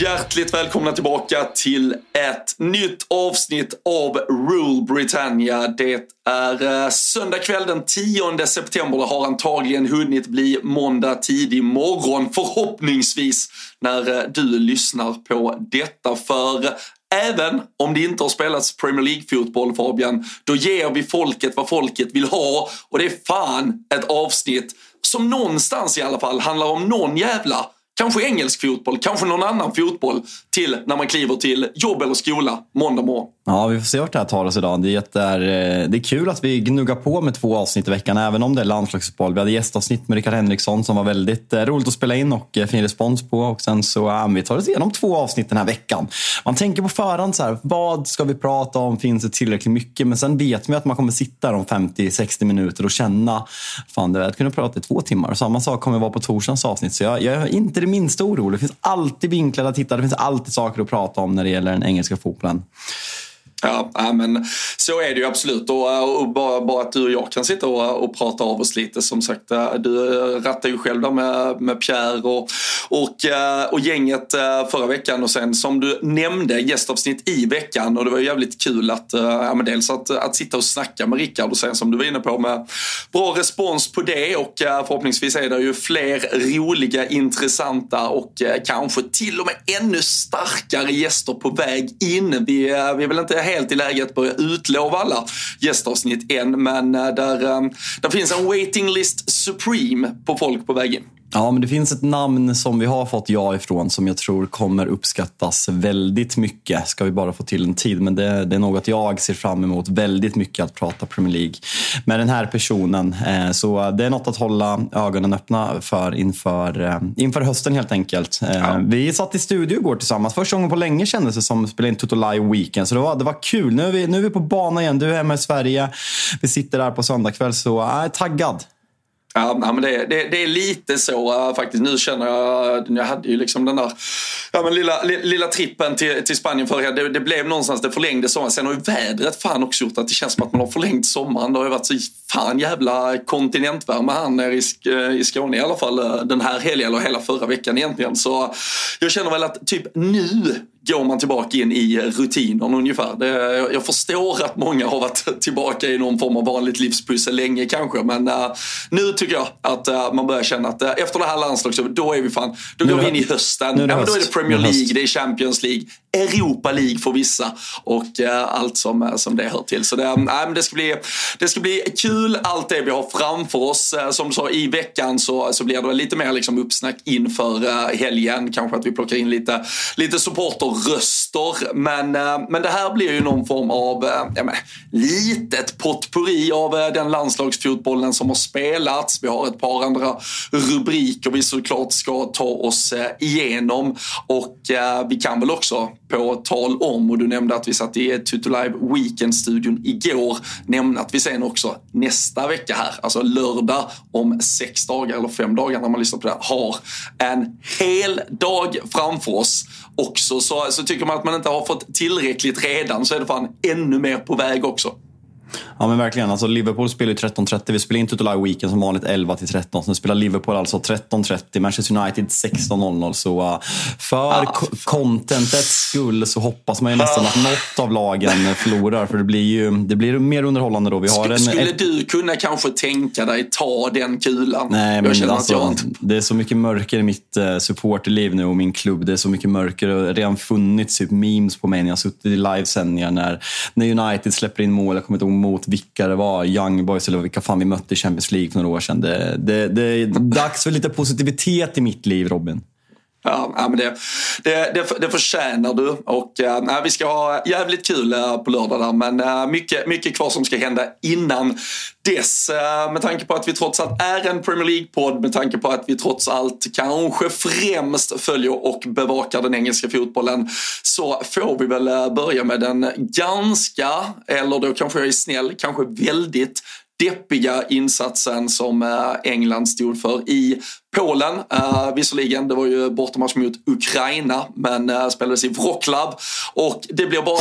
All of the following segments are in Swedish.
Hjärtligt välkomna tillbaka till ett nytt avsnitt av Rule Britannia. Det är eh, söndag kväll den 10 september. Det har antagligen hunnit bli måndag tidig morgon förhoppningsvis när eh, du lyssnar på detta. För eh, Även om det inte har spelats Premier League-fotboll Fabian, då ger vi folket vad folket vill ha och det är fan ett avsnitt som någonstans i alla fall handlar om någon jävla Kanske engelsk fotboll, kanske någon annan fotboll till när man kliver till jobb eller skola måndag morgon. Ja, vi får se vart det här tar oss idag. Det är, eh, det är kul att vi gnuggar på med två avsnitt i veckan, även om det är landslagsfotboll. Vi hade gästavsnitt med Rickard Henriksson som var väldigt eh, roligt att spela in och eh, fin respons på. Och sen så ja, vi tar oss igenom två avsnitt den här veckan. Man tänker på förhand så här, vad ska vi prata om? Finns det tillräckligt mycket? Men sen vet man att man kommer sitta där om 50-60 minuter och känna, fan det hade kunnat prata i två timmar. Samma sak kommer vara på torsdagens avsnitt. Så jag, jag är inte det minsta orolig. Det finns alltid vinklar att titta. Det finns alltid alltid saker att prata om när det gäller den engelska fotbollen. Ja, men så är det ju absolut. Och, eh, och bara, bara, att du och jag kan sitta och, och prata av oss lite. Som sagt, eh, du eh, rattade ju själv där med, med Pierre och, och, och gänget förra veckan. Och sen som du nämnde, gästavsnitt i veckan. Och det var jävligt kul att, ja, men dels att, att sitta och snacka med Rickard och sen som du var inne på med bra respons på det. Och förhoppningsvis är det ju fler roliga, intressanta och kanske till och med ännu starkare gäster på väg in. Vi, vi är väl inte helt i läge att börja utlova alla gästavsnitt än, men eh, där, eh, där finns en waiting list supreme på folk på väg in. Ja, men det finns ett namn som vi har fått ja ifrån som jag tror kommer uppskattas väldigt mycket. Ska vi bara få till en tid, men det, det är något jag ser fram emot väldigt mycket att prata Premier League med den här personen. Eh, så det är något att hålla ögonen öppna för inför, eh, inför hösten helt enkelt. Eh, ja. Vi satt i studio igår tillsammans. Första gången på länge kändes det som att spela in Toto Live Weekend. Så det var, det var kul. Nu är, vi, nu är vi på bana igen. Du är hemma i Sverige. Vi sitter där på söndag kväll, så jag är taggad. Ja, men det, det, det, är lite så eh, faktiskt. Nu känner jag, jag hade ju liksom den där ja, men lilla, lilla trippen till, till Spanien förra det, det blev någonstans, det förlängde sommaren. Sen har ju vädret fan också gjort att det känns som att man har förlängt sommaren. Det har ju varit så fan jävla kontinentvärme här nere i, i Skåne i alla fall eh, den här helgen, eller hela förra veckan egentligen. Så jag känner väl att typ nu går man tillbaka in i rutinen ungefär. Det, jag förstår att många har varit tillbaka i någon form av vanligt livspussel länge kanske, men uh, nu tycker jag att uh, man börjar känna att uh, efter det här landslagsjobbet, då är vi fan, då nu går vi in i hösten. Nu ja, då är det Premier League, det är Champions League, Europa League för vissa och eh, allt som, eh, som det hör till. Så det, eh, men det, ska bli, det ska bli kul, allt det vi har framför oss. som du sa, i veckan så, så blir det lite mer liksom uppsnack inför helgen. Kanske att vi plockar in lite, lite supporterröster. Men, eh, men det här blir ju någon form av eh, ja, men, litet potpurri av eh, den landslagsfotbollen som har spelats. Vi har ett par andra rubriker vi såklart ska ta oss igenom. Och vi kan väl också på tal om, och du nämnde att vi satt i Tutu Live Weekend-studion igår, nämna att vi sen också nästa vecka här, alltså lördag om sex dagar eller fem dagar när man lyssnar på det här, har en hel dag framför oss också. Så, så tycker man att man inte har fått tillräckligt redan så är det fan ännu mer på väg också. Ja men verkligen. Alltså, Liverpool spelar ju 13.30. Vi spelar in Tutolai Weekend som vanligt 11 till 13. Sen spelar Liverpool alltså 13.30. Manchester United 16.00. Så uh, för ah, contentets skull så hoppas man ju nästan att något av lagen förlorar. För det blir ju det blir mer underhållande då. Vi har en, Skulle ett... du kunna kanske tänka dig ta den kulan? Nej, men alltså, jag... det är så mycket mörker i mitt uh, supporterliv nu och min klubb. Det är så mycket mörker. Det har redan funnits typ memes på mig när jag har suttit i livesändningar när, när United släpper in mål. Jag kommer inte ihåg mot vilka det var, Young Boys eller vilka fan vi mötte i Champions League för några år sedan. Det, det, det är dags för lite positivitet i mitt liv, Robin. Ja, men det, det, det, det förtjänar du och äh, vi ska ha jävligt kul eh, på lördag där men äh, mycket, mycket kvar som ska hända innan dess. Äh, med tanke på att vi trots allt är en Premier League-podd, med tanke på att vi trots allt kanske främst följer och bevakar den engelska fotbollen så får vi väl börja med den ganska, eller då kanske jag är snäll, kanske väldigt deppiga insatsen som England stod för i Polen. Uh, visserligen, det var ju bortamatch mot Ukraina, men uh, spelades i Wroclaw. Och det blir bara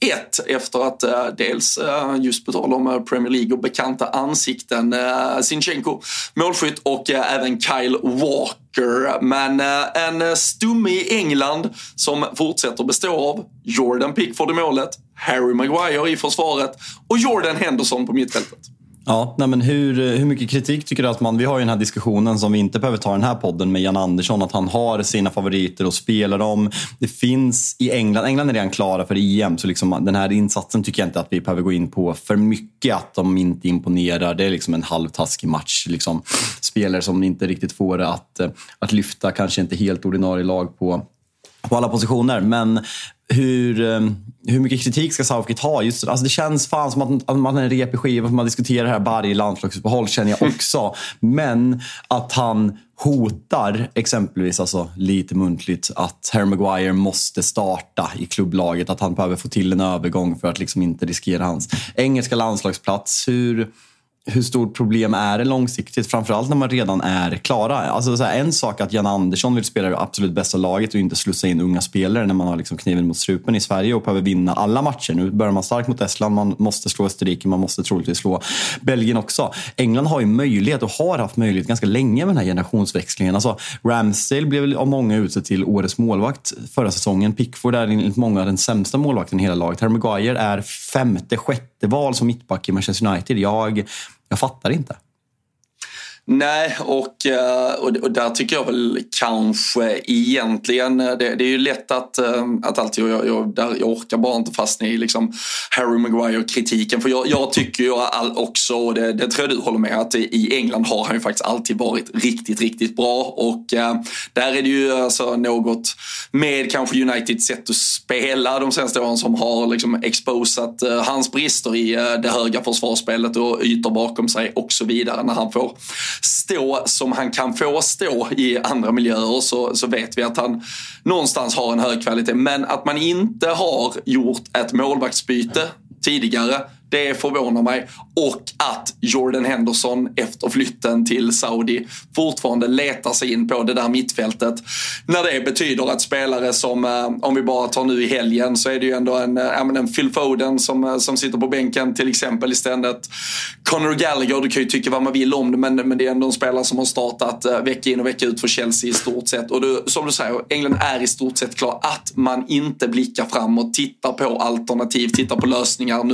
1-1 efter att uh, dels, uh, just på tal om Premier League och bekanta ansikten, uh, Sinchenko målskytt och även Kyle Walker. Men en stumme i England som fortsätter bestå av Jordan Pickford i målet, Harry Maguire i försvaret och Jordan Henderson på mittfältet. Ja, nej men hur, hur mycket kritik tycker du att man... Vi har ju den här diskussionen som vi inte behöver ta i den här podden med Jan Andersson, att han har sina favoriter och spelar dem. Det finns i England, England är redan klara för EM, så liksom den här insatsen tycker jag inte att vi behöver gå in på för mycket, att de inte imponerar. Det är liksom en halvtaskig match. Liksom, spelare som inte riktigt får det att, att lyfta, kanske inte helt ordinarie lag på på alla positioner. Men hur, eh, hur mycket kritik ska Southgate ha? Just, alltså det känns fan som att, att man är en repig skiva, man diskuterar det här varje landslagsuppehåll känner jag också. Men att han hotar exempelvis, alltså lite muntligt, att Harry Maguire måste starta i klubblaget. Att han behöver få till en övergång för att liksom inte riskera hans engelska landslagsplats. Hur, hur stort problem är det långsiktigt? Framförallt när man redan är klara. Alltså så här, en sak att Jan Andersson vill spela det absolut bästa laget och inte slussa in unga spelare när man har liksom kniven mot strupen i Sverige och behöver vinna alla matcher. Nu börjar man starkt mot Estland, man måste slå Österrike, man måste troligtvis slå Belgien också. England har ju möjlighet och har haft möjlighet ganska länge med den här generationsväxlingen. Alltså, Ramsdale blev av många utsedd till årets målvakt förra säsongen. Pickford är enligt många den sämsta målvakten i hela laget. Harry Maguire är femte, sjätte val som mittback i Manchester United. Jag jag fattar inte. Nej, eh, och, och där tycker jag väl kanske egentligen, eh, det, det är ju lätt att, eh, att alltid, jag, jag, där, jag orkar bara inte fastna i liksom Harry Maguire-kritiken. För jag, jag tycker ju också, och det, det tror jag du håller med, att i England har han ju faktiskt alltid varit riktigt, riktigt bra. Och där är det ju alltså något med kanske Uniteds sätt att spela de senaste åren som har liksom exposat hans brister i det höga försvarsspelet och ytor bakom sig och så vidare när han får stå som han kan få stå i andra miljöer så, så vet vi att han någonstans har en hög kvalitet. Men att man inte har gjort ett målvaktsbyte tidigare det förvånar mig. Och att Jordan Henderson efter flytten till Saudi fortfarande letar sig in på det där mittfältet. När det betyder att spelare som, eh, om vi bara tar nu i helgen, så är det ju ändå en, eh, en Phil Foden som, eh, som sitter på bänken till exempel istället. Conor Gallagher, du kan ju tycka vad man vill om det, men, men det är ändå en spelare som har startat vecka in och vecka ut för Chelsea i stort sett. Och du, som du säger, England är i stort sett klar. Att man inte blickar framåt, tittar på alternativ, tittar på lösningar.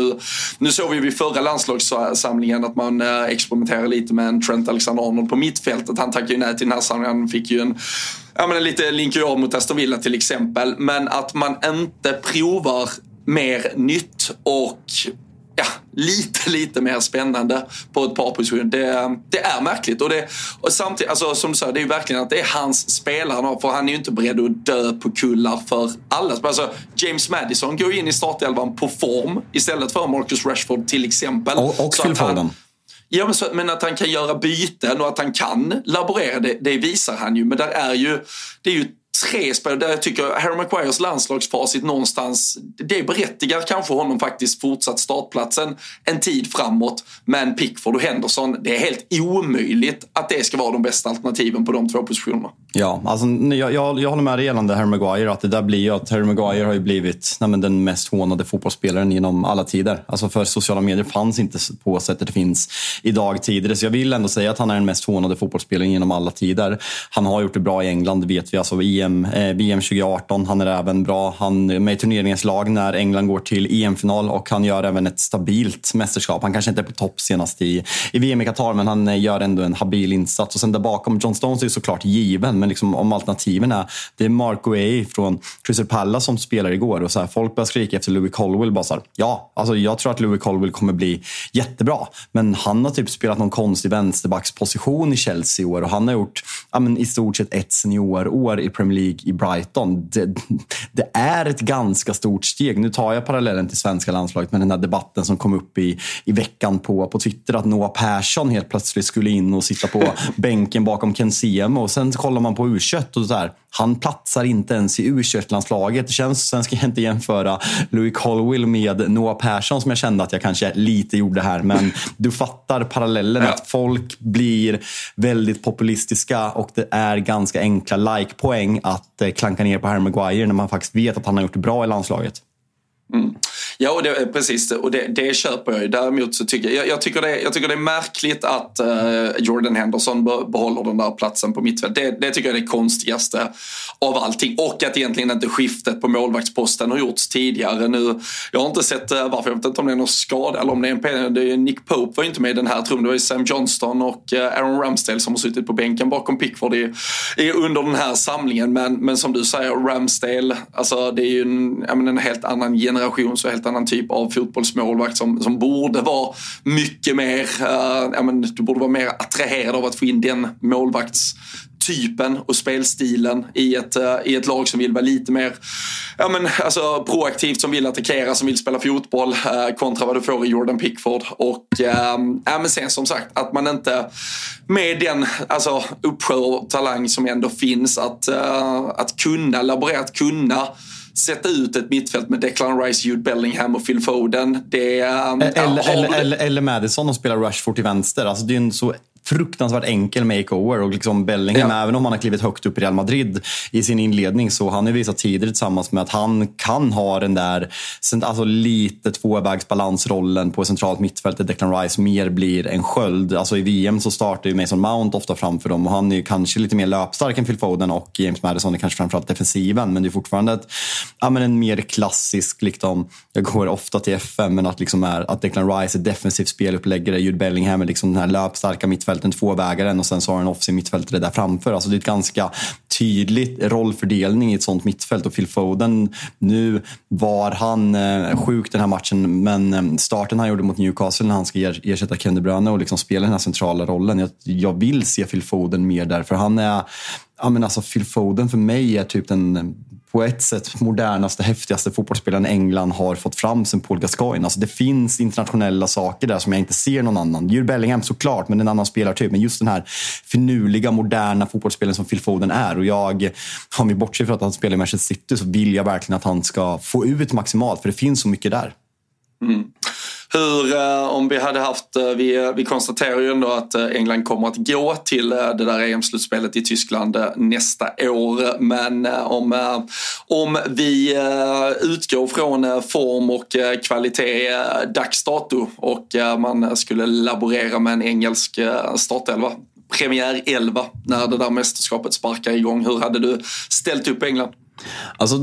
Nu nu såg vi vid förra landslagssamlingen att man eh, experimenterar lite med en Trent Alexander-Arnold på mittfältet. Han tackade ju nej till den här samlingen. Han fick ju en ja, men lite linker mot Aston Villa till exempel. Men att man inte provar mer nytt och ja, lite, lite mer spännande på ett par positioner. Det, det är märkligt. Och, det, och samtidigt, alltså, som du sa, det är ju verkligen att det är hans spelare. För han är ju inte beredd att dö på kullar för alla. Alltså, James Madison går in i startelvan på form istället för Marcus Rashford till exempel. Och, och Phil Foden. Ja, men, så, men, att han kan göra byten och att han kan laborera, det, det, visar han ju. Men där är ju, det är ju tre spelare där jag tycker Harry Maguires landslagsfacit någonstans, det berättigar kanske honom faktiskt fortsatt startplatsen en tid framåt. Men Pickford och Henderson, det är helt omöjligt att det ska vara de bästa alternativen på de två positionerna. Ja, alltså, jag, jag, jag håller med dig gällande Harry Maguire. Att det där blir ju att Harry Maguire har ju blivit nej, den mest hånade fotbollsspelaren genom alla tider. Alltså för sociala medier fanns inte på sättet det finns idag tidigare. Så jag vill ändå säga att han är den mest hånade fotbollsspelaren genom alla tider. Han har gjort det bra i England, det vet vi. Alltså EM, eh, VM 2018, han är även bra. Han är med i turneringens lag när England går till EM-final och han gör även ett stabilt mästerskap. Han kanske inte är på topp senast i, i VM i Qatar, men han eh, gör ändå en habil insats. Och sen där bakom, John Stones är såklart given, men liksom om alternativen är, det är Mark Way från Crystal Palace som spelar igår och så här, folk börjar skrika efter Louis Colwell. Bara så här, ja, alltså jag tror att Louis Colwell kommer bli jättebra. Men han har typ spelat någon konstig vänsterbacksposition i Chelsea i år och han har gjort ja, men i stort sett ett seniorår i Premier League i Brighton. Det, det, är ett ganska stort steg. Nu tar jag parallellen till svenska landslaget med den här debatten som kom upp i, i veckan på, på Twitter att Noah Persson helt plötsligt skulle in och sitta på bänken bakom Ken Sema och sen kollar man på u och så här, han platsar inte ens i u landslaget Det känns, sen ska jag inte jämföra Louis Colwill med Noah Persson som jag kände att jag kanske lite gjorde här. Men du fattar parallellen ja. att folk blir väldigt populistiska och det är ganska enkla like-poäng att eh, klanka ner på Harry Maguire när man faktiskt vet att han har gjort det bra i landslaget. Mm. Ja, och det, eh, precis. Och det, det köper jag ju. Däremot så tycker jag, jag, tycker det, jag tycker det är märkligt att uh, Jordan Henderson behåller den där platsen på mittfält. Det, det tycker jag är det konstigaste av allting. Och att egentligen inte skiftet på målvaktsposten har gjorts tidigare. Nu, jag har inte sett uh, varför, jag vet inte om det är någon skada eller om det är en penning. Nick Pope var ju inte med i den här trummen. Det var ju Sam Johnston och uh, Aaron Ramsdale som har suttit på bänken bakom Pickford i, i, under den här samlingen. Men, men som du säger, Ramsdale, alltså det är ju en, menar, en helt annan generation, så helt annan typ av fotbollsmålvakt som, som borde vara mycket mer, uh, ja, men, du borde vara mer attraherad av att få in den målvaktstypen och spelstilen i ett, uh, i ett lag som vill vara lite mer ja, men, alltså, proaktivt, som vill attackera, som vill spela fotboll uh, kontra vad du får i Jordan Pickford. Och ja, men sen som sagt, att man inte med den alltså, uppsjö av talang som ändå finns, att, att kunna laborera, att kunna sätta ut ett mittfält med Declan Rice, Jude Bellingham och Phil Foden. Det, um, eller, ja, eller, eller, eller Madison och spelar Rushford till vänster. Alltså, det är en så fruktansvärt enkel makeover. Och liksom Bellingham, ja. även om han har klivit högt upp i Real Madrid i sin inledning, så han har visat tidigare tillsammans med att han kan ha den där alltså lite tvåvägsbalansrollen på centralt mittfält där Declan Rice mer blir en sköld. Alltså I VM så startar ju Mason Mount ofta framför dem och han är kanske lite mer löpstark än Phil Foden och James Madison är kanske framförallt defensiven. Men det är fortfarande ett, ja, men en mer klassisk, liksom, jag går ofta till FM, men att, liksom är, att Declan Rice är defensiv speluppläggare, Jude Bellingham är liksom den här löpstarka mittfältet mittfälten, tvåvägaren och sen så har en offensiv mittfältare där framför. Alltså det är ett ganska tydlig rollfördelning i ett sånt mittfält och Phil Foden, nu var han eh, sjuk den här matchen men eh, starten han gjorde mot Newcastle när han ska ersätta Kevin De Bruyne och liksom spela den här centrala rollen. Jag, jag vill se Phil Foden mer där för han är, ja men alltså Phil Foden för mig är typ den på ett sätt modernaste, häftigaste fotbollsspelaren England har fått fram sen Paul Gascoigne. Alltså det finns internationella saker där som jag inte ser någon annan. Jude Bellingham såklart, men en annan spelartyp. Men just den här finurliga, moderna fotbollsspelaren som Phil Foden är. Och jag, om vi bortser från att han spelar i Manchester City, så vill jag verkligen att han ska få ut maximalt. För det finns så mycket där. Mm hur, eh, om vi hade haft, eh, vi, eh, vi konstaterar ju ändå att England kommer att gå till det där EM-slutspelet i Tyskland nästa år. Men om, om vi utgår från form och kvalitet dags dato och man skulle laborera med en engelsk startelva premiärelva när det där mästerskapet sparkar igång. Hur hade du ställt upp England? Alltså,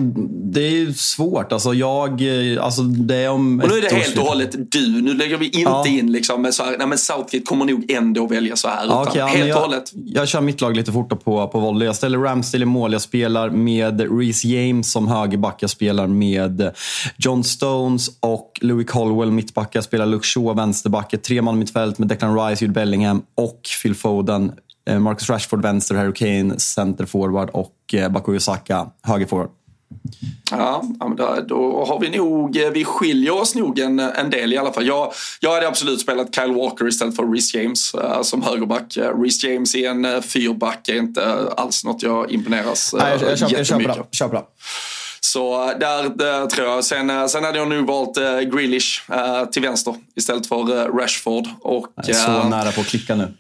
det är svårt. Alltså, jag, alltså, det är om och nu är det helt och hållet du. Nu lägger vi inte ja. in liksom med så här, nej men Southgate kommer nog ändå välja så här. Ja, okay, helt jag, och hållet. Jag kör mitt lag lite fort på, på volley. Jag ställer Ramsdale i mål. Jag spelar med Reece James som högerback. Jag spelar med John Stones och Louis Colwell mittback. Jag spelar Luke Shaw vänsterback. Ett treman mittfält med Declan Rice, Jude Bellingham och Phil Foden Eh, Marcus Rashford vänster, Harry Kane center forward och eh, Bakuyo Saka högerforward. Ja, men då, har vi nog, vi skiljer oss nog en, en del i alla fall. Jag, jag hade absolut spelat Kyle Walker istället för Reece James uh, som högerback. Reece James i en uh, fyrback är inte alls något jag imponeras uh, Nej, jag, jag, jag köper. Köper det. Så där, där, tror jag. Sen, sen hade jag nog valt uh, Grealish uh, till vänster istället för uh, Rashford. Och, jag är så nära på att klicka nu.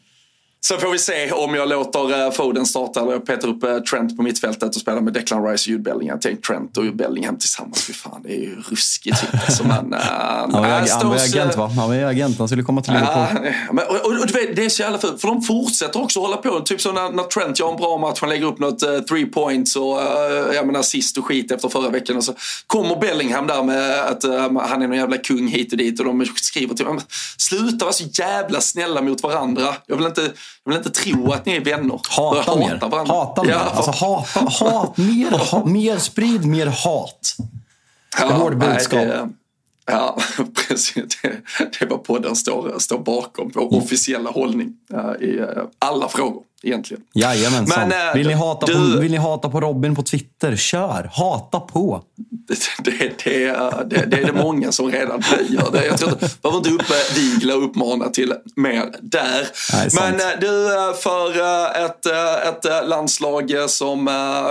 Sen får vi se om jag låter eh, Foden starta eller jag petar upp eh, Trent på mittfältet och spelar med Declan Rice och Jude Bellingham. Tänk Trent och Bellingham tillsammans. Fy fan, det är ju ruskigt. Alltså, äh, han var, var agent va? Han var agent, han skulle komma till Liverpool. Ja, men, och, och, och, det är så jävla fult, för de fortsätter också hålla på. Typ som när, när Trent gör en bra match, han lägger upp något uh, three points och uh, jag menar assist och skit efter förra veckan. Och så kommer Bellingham där med att uh, han är någon jävla kung hit och dit och de skriver till honom. Sluta vara så jävla snälla mot varandra. Jag vill inte, jag vill inte tro att ni är vänner. Hata, hata mer. Varandra. Hata mer. Ja, alltså, hata, hat, mer, ha, mer sprid mer hat. Ja, det är vårt budskap. Ja, precis. Det, det vad podden står, står bakom. Vår mm. officiella hållning uh, i uh, alla frågor egentligen. Jajamensan. Men, äh, vill, ni hata du, på, vill ni hata på Robin på Twitter? Kör! Hata på! Det, det, det, det, det är det många som redan gör. Det. Jag tror inte, behöver inte uppvigla och uppmana till mer där. Nej, Men sant. du, för ett, ett landslag som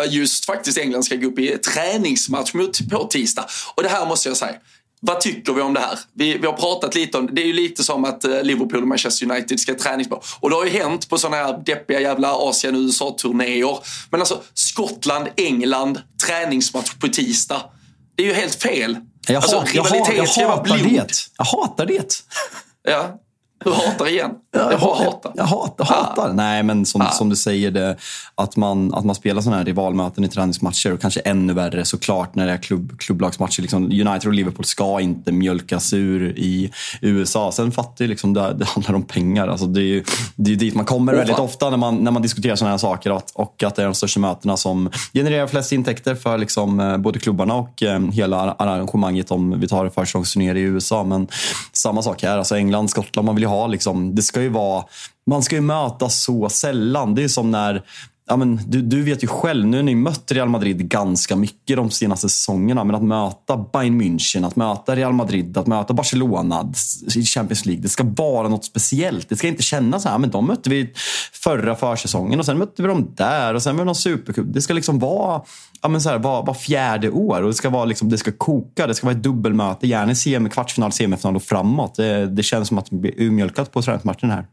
just faktiskt England ska gå upp i träningsmatch mot på tisdag. Och det här måste jag säga. Vad tycker vi om det här? Vi, vi har pratat lite om det. Det är ju lite som att eh, Liverpool och Manchester United ska träningsbara. Och det har ju hänt på sådana här deppiga jävla Asien och USA-turnéer. Men alltså Skottland, England, träningsmatch på tisdag. Det är ju helt fel. Jag, alltså, jag, hat, jag hatar det. Jag hatar det. Ja, du hatar igen? Jag, jag hatar. Jag hatar. hatar. Ah. Nej, men som, ah. som du säger, det, att, man, att man spelar sådana här rivalmöten i träningsmatcher och kanske ännu värre såklart när det är klubb, klubblagsmatcher. Liksom, United och Liverpool ska inte mjölkas ur i USA. Sen fattar jag liksom, det, det handlar om pengar. Alltså, det är ju det är dit man kommer oh, väldigt ofta när man, när man diskuterar sådana här saker. Att, och att det är de största mötena som genererar flest intäkter för liksom, eh, både klubbarna och eh, hela arrangemanget om vi tar försäsongsturnéer i USA. Men samma sak här. Alltså England, Skottland, man vill ju ha liksom, det ska ju vara, man ska ju mötas så sällan. Det är som när Ja, men du, du vet ju själv, nu har ni mött Real Madrid ganska mycket de senaste säsongerna. Men att möta Bayern München, att möta Real Madrid, att möta Barcelona i Champions League. Det ska vara något speciellt. Det ska inte kännas så här, men de mötte vi förra försäsongen och sen mötte vi dem där och sen var det någon supercup. Det ska liksom vara ja, men så här, var, var fjärde år och det ska, vara liksom, det ska koka. Det ska vara ett dubbelmöte, gärna semi, kvartsfinal, semifinal och framåt. Det, det känns som att det blir urmjölkat på träningsmatchen här.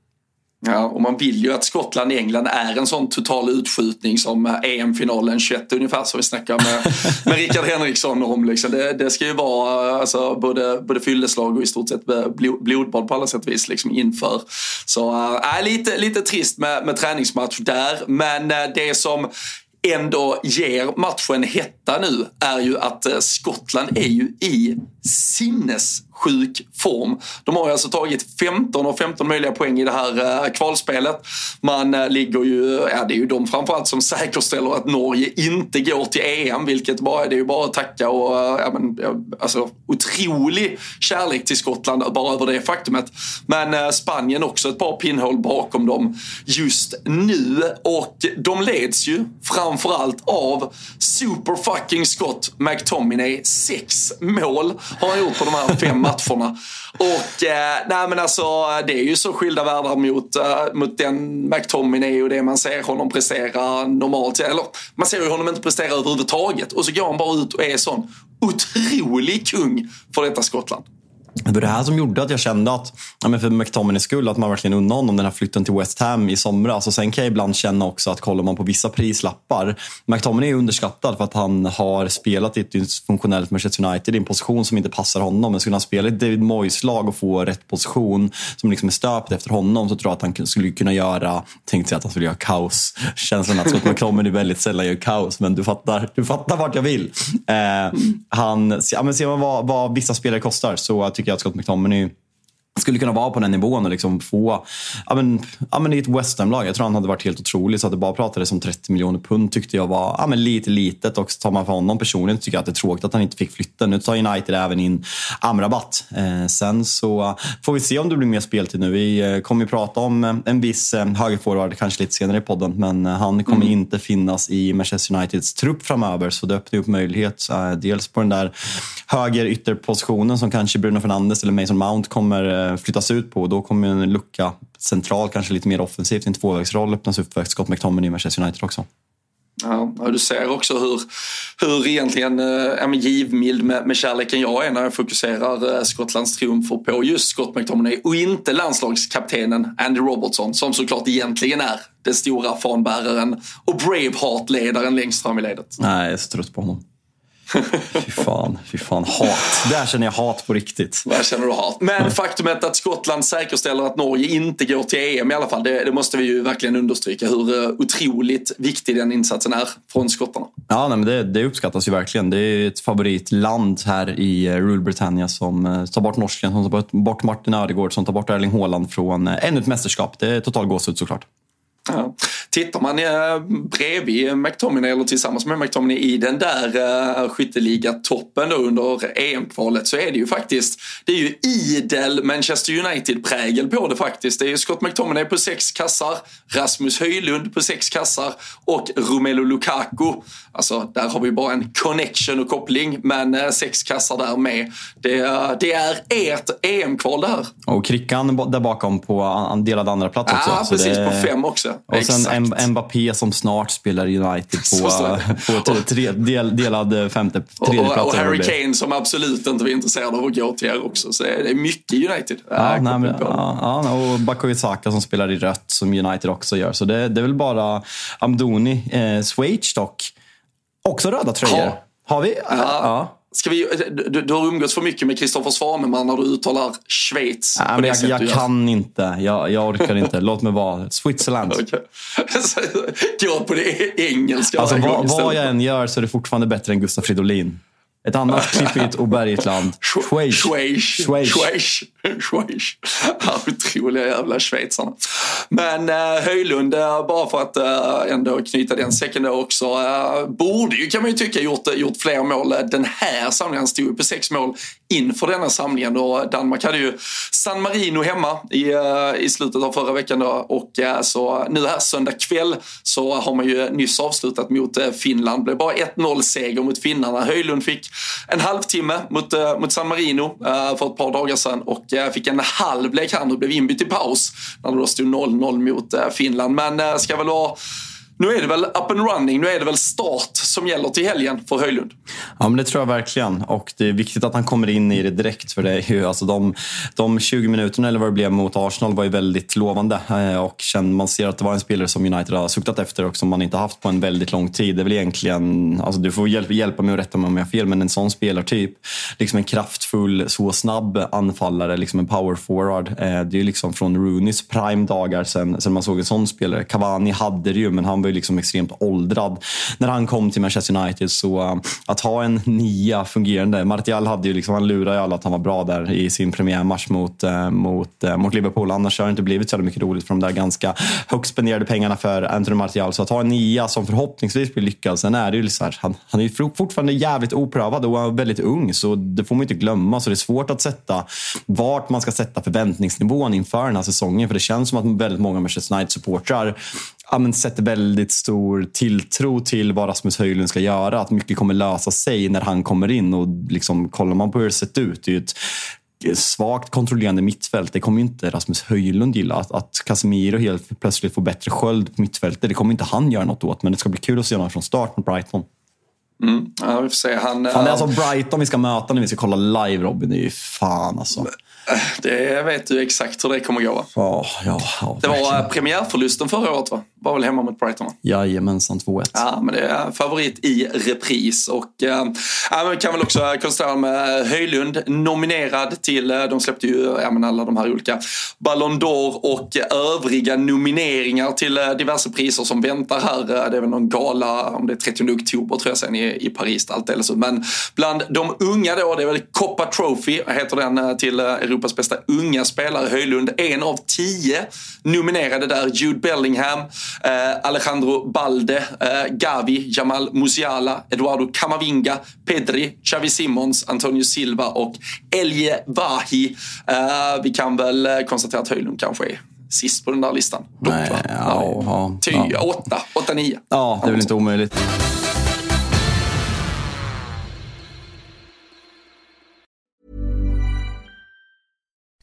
Ja, och man vill ju att Skottland England är en sån total utskjutning som EM-finalen 21 ungefär som vi snackar med, med Rickard Henriksson om. Liksom. Det, det, ska ju vara alltså, både, både fylleslag och i stort sett blodbad på alla sätt och vis liksom, inför. Så äh, lite, lite trist med, med träningsmatch där, men äh, det som ändå ger matchen hetta nu är ju att Skottland är ju i sinnes sjuk form. De har alltså tagit 15 av 15 möjliga poäng i det här eh, kvalspelet. Man eh, ligger ju, ja det är ju de framförallt som säkerställer att Norge inte går till EM, vilket bara, det är ju bara att tacka och, eh, ja men, alltså otrolig kärlek till Skottland bara över det faktumet. Men Spanien också ett par pinnhål bakom dem just nu och de leds ju framförallt av super fucking Scott McTominay. Sex mål har han gjort på de här fem matcherna. Och eh, nej men alltså det är ju så skilda världar mot, uh, mot den McTominay och det man ser honom prestera normalt. Eller man ser ju honom inte prestera överhuvudtaget. Och så går han bara ut och är sån otrolig kung för detta Skottland. Det var det här som gjorde att jag kände att, ja, men för McTominays skull, att man verkligen unnade honom den här flytten till West Ham i somras. Och sen kan jag ibland känna också att kollar man på vissa prislappar, McTominay är underskattad för att han har spelat i ett dysfunktionellt Manchester United i en position som inte passar honom. Men skulle han spela i David Moyes lag och få rätt position som liksom är stöpt efter honom så tror jag att han skulle kunna göra, tänkte jag att han skulle göra kaos. Känslan att Scott McTominay väldigt sällan gör kaos, men du fattar, du fattar vart jag vill. Eh, han, ja, men ser man vad, vad vissa spelare kostar så tycker jag att Scott McTominay skulle kunna vara på den nivån och liksom få, ja men, ja men i ett West Ham-lag, jag tror han hade varit helt otrolig. Så att det bara pratades om 30 miljoner pund tyckte jag var ja men lite litet. Och tar man för honom personligen tycker jag att det är tråkigt att han inte fick flytta. Nu tar United även in Amrabat. Eh, sen så får vi se om det blir mer speltid nu. Vi eh, kommer ju prata om eh, en viss eh, högerforward kanske lite senare i podden. Men han kommer mm. inte finnas i Manchester Uniteds trupp framöver. Så det öppnar upp möjlighet. Dels på den där höger ytterpositionen som kanske Bruno Fernandes eller Mason Mount kommer flyttas ut på. Då kommer en lucka centralt, kanske lite mer offensivt, i en tvåvägsroll öppnas upp för Scott McTominay i Manchester United också. Ja, du ser också hur, hur egentligen äh, givmild med, med kärleken jag är när jag fokuserar äh, Skottlands triumfer på just Scott McTominay och inte landslagskaptenen Andy Robertson som såklart egentligen är den stora fanbäraren och Braveheart-ledaren längst fram i ledet. Nej, jag är så trött på honom. Fy fan, fy fan. Hat. Där känner jag hat på riktigt. Där känner du hat. Men faktumet att Skottland säkerställer att Norge inte går till EM i alla fall, det, det måste vi ju verkligen understryka hur uh, otroligt viktig den insatsen är från skottarna. Ja, nej, men det, det uppskattas ju verkligen. Det är ett favoritland här i uh, Rule Britannia som uh, tar bort norsken, som tar bort Martin Ödegård, som tar bort Erling Haaland från ännu ett mästerskap. Det är total gåshud såklart. Ja. Tittar man eh, bredvid McTominay eller tillsammans med McTominay i den där eh, skytteligatoppen under EM-kvalet så är det ju faktiskt, det är ju idel Manchester United-prägel på det faktiskt. Det är ju Scott McTominay på sex kassar, Rasmus Höjlund på sex kassar och Romelu Lukaku. Alltså där har vi bara en connection och koppling men eh, sex kassar där med. Det, det är ert EM-kval det här. Och Krickan där bakom på delad andra plats också. Ja, precis det... på fem också. Och sen Exakt. Mbappé som snart spelar United på, på tre, del, delad femte, tredje och. Och Harry Kane som absolut inte var intresserad av att gå till er också. Så det är mycket United. Ja, nej, men, ja, ja, och Bakoy Saka som spelar i rött som United också gör. Så det, det är väl bara Amdoni, eh, Schweiz dock. Också röda tröjor. Ha. Har vi? Ja. ja. Ska vi, du, du har umgåtts för mycket med Kristoffer Svaneman när du uttalar Schweiz. Ja, men jag, jag kan inte. Jag, jag orkar inte. Låt mig vara. Switzerland. Okay. Gå på det engelska. Alltså, vad, vad jag än gör så är det fortfarande bättre än Gustaf Fridolin. Ett annat klippigt och bergigt land. Schweiz. Schweiz. Schweiz. Schweiz. Otroliga jävla schweizarna. Men uh, Höjlund, uh, bara för att uh, ändå knyta den säcken då också, uh, borde ju kan man ju tycka gjort, gjort fler mål den här samlingen. Stod ju på sex mål inför denna samlingen och Danmark hade ju San Marino hemma i, i slutet av förra veckan då och så nu här söndag kväll så har man ju nyss avslutat mot Finland. Det blev bara 1-0 seger mot finnarna. Höjlund fick en halvtimme mot, eh, mot San Marino eh, för ett par dagar sedan och eh, fick en halv lek här nu, blev inbytt i paus när det då stod 0-0 mot Finland. Men ska väl vara nu är det väl up and running, nu är det väl start som gäller till helgen för Höjlund. Ja, men det tror jag verkligen. Och det är viktigt att han kommer in i det direkt. För det är ju, alltså de, de 20 minuterna eller vad det blev mot Arsenal var ju väldigt lovande. Eh, och man ser att det var en spelare som United har suktat efter och som man inte haft på en väldigt lång tid. Det är väl egentligen, alltså du får hjälpa, hjälpa mig att rätta mig om jag har fel, men en sån spelartyp. Liksom en kraftfull, så snabb anfallare, liksom en power forward. Eh, det är ju liksom från Rooneys prime dagar sen, sen man såg en sån spelare. Cavani hade det ju, men han var ju liksom extremt åldrad när han kom till Manchester United. Så eh, att ha en nia fungerande. Martial hade ju liksom, han lurade ju alla att han var bra där i sin premiärmatch mot, eh, mot, eh, mot Liverpool. Annars har det inte blivit så mycket roligt för de där ganska högt spenderade pengarna för Anthony Martial. Så att ha en nia som förhoppningsvis blir lyckad. Sen är det ju så här, han, han är ju fortfarande jävligt oprövad och väldigt ung. Så det får man inte glömma. Så det är svårt att sätta vart man ska sätta förväntningsnivån inför den här säsongen. För det känns som att väldigt många Manchester United-supportrar ja, sätter väldigt stor tilltro till vad Rasmus Höjlund ska göra. Att mycket kommer lösa sig när han kommer in. Och liksom, kollar man på hur det sett ut, det är ett svagt kontrollerande mittfält. Det kommer inte Rasmus Höjlund gilla. Att, att Casemiro helt plötsligt får bättre sköld på mittfältet, det kommer inte han göra något åt. Men det ska bli kul att se honom från start mot Brighton. Mm. Ja, vi får se. Han, fan, det är alltså Brighton vi ska möta när vi ska kolla live Robin. Det är ju fan alltså. Det vet du exakt hur det kommer gå va? Ja, ja, ja det var premiärförlusten förra året va? Var väl hemma mot Brighton? Jajamensan, 2-1. Ja, men det är favorit i repris. Och äh, man kan väl också konstatera med Höjlund nominerad till, eh, de släppte ju ja, men alla de här olika Ballon d'Or och övriga nomineringar till eh, diverse priser som väntar här. Det är väl någon gala, om det är 30 oktober tror jag sen i, i Paris, allt eller så. Men bland de unga då, det är väl Coppa Trophy, heter den, till Europas bästa unga spelare. Höjlund, en av tio nominerade där. Jude Bellingham, eh, Alejandro Balde, eh, Gavi, Jamal Musiala, Eduardo Camavinga, Pedri, Xavi Simons, Antonio Silva och Elie Vahi. Eh, vi kan väl konstatera att Höjlund kanske är sist på den där listan. Dock, Nej, ja, ja, Ty, ja. Åtta, åtta, nio. Ja, det är väl inte omöjligt.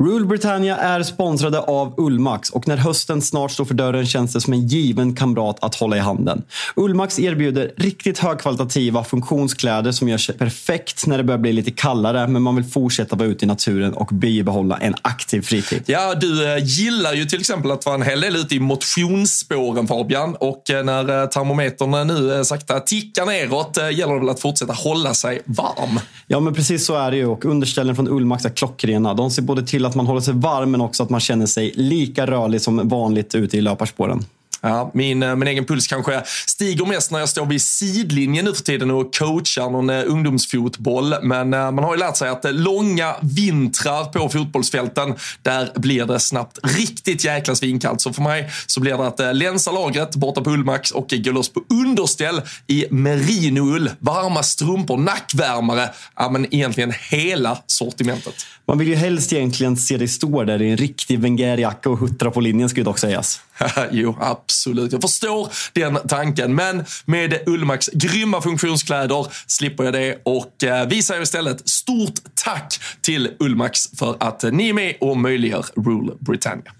Rule Britannia är sponsrade av Ullmax och när hösten snart står för dörren känns det som en given kamrat att hålla i handen. Ullmax erbjuder riktigt högkvalitativa funktionskläder som gör sig perfekt när det börjar bli lite kallare men man vill fortsätta vara ute i naturen och bibehålla en aktiv fritid. Ja, du eh, gillar ju till exempel att vara en hel del ute i motionsspåren Fabian och eh, när eh, termometern nu sakta tickar neråt gäller det väl att fortsätta hålla sig varm. Ja, men precis så är det ju och underställen från Ullmax är klockrena. De ser både till att man håller sig varm men också att man känner sig lika rörlig som vanligt ute i löparspåren. Ja, min, eh, min egen puls kanske stiger mest när jag står vid sidlinjen nu för tiden och coachar någon eh, ungdomsfotboll. Men eh, man har ju lärt sig att långa vintrar på fotbollsfälten, där blir det snabbt riktigt jäkla svinkallt. Så för mig så blir det att länsa lagret borta på Ullmax och gå loss på underställ i merinoull, varma strumpor, nackvärmare. Ja, men egentligen hela sortimentet. Man vill ju helst egentligen se dig stå där i en riktig Wenger-jacka och huttra på linjen, skulle dock sägas. jo, absolut. Jag förstår den tanken. Men med Ullmax grymma funktionskläder slipper jag det och eh, vi säger istället stort tack till Ullmax för att ni är med och möjliggör Rule Britannia.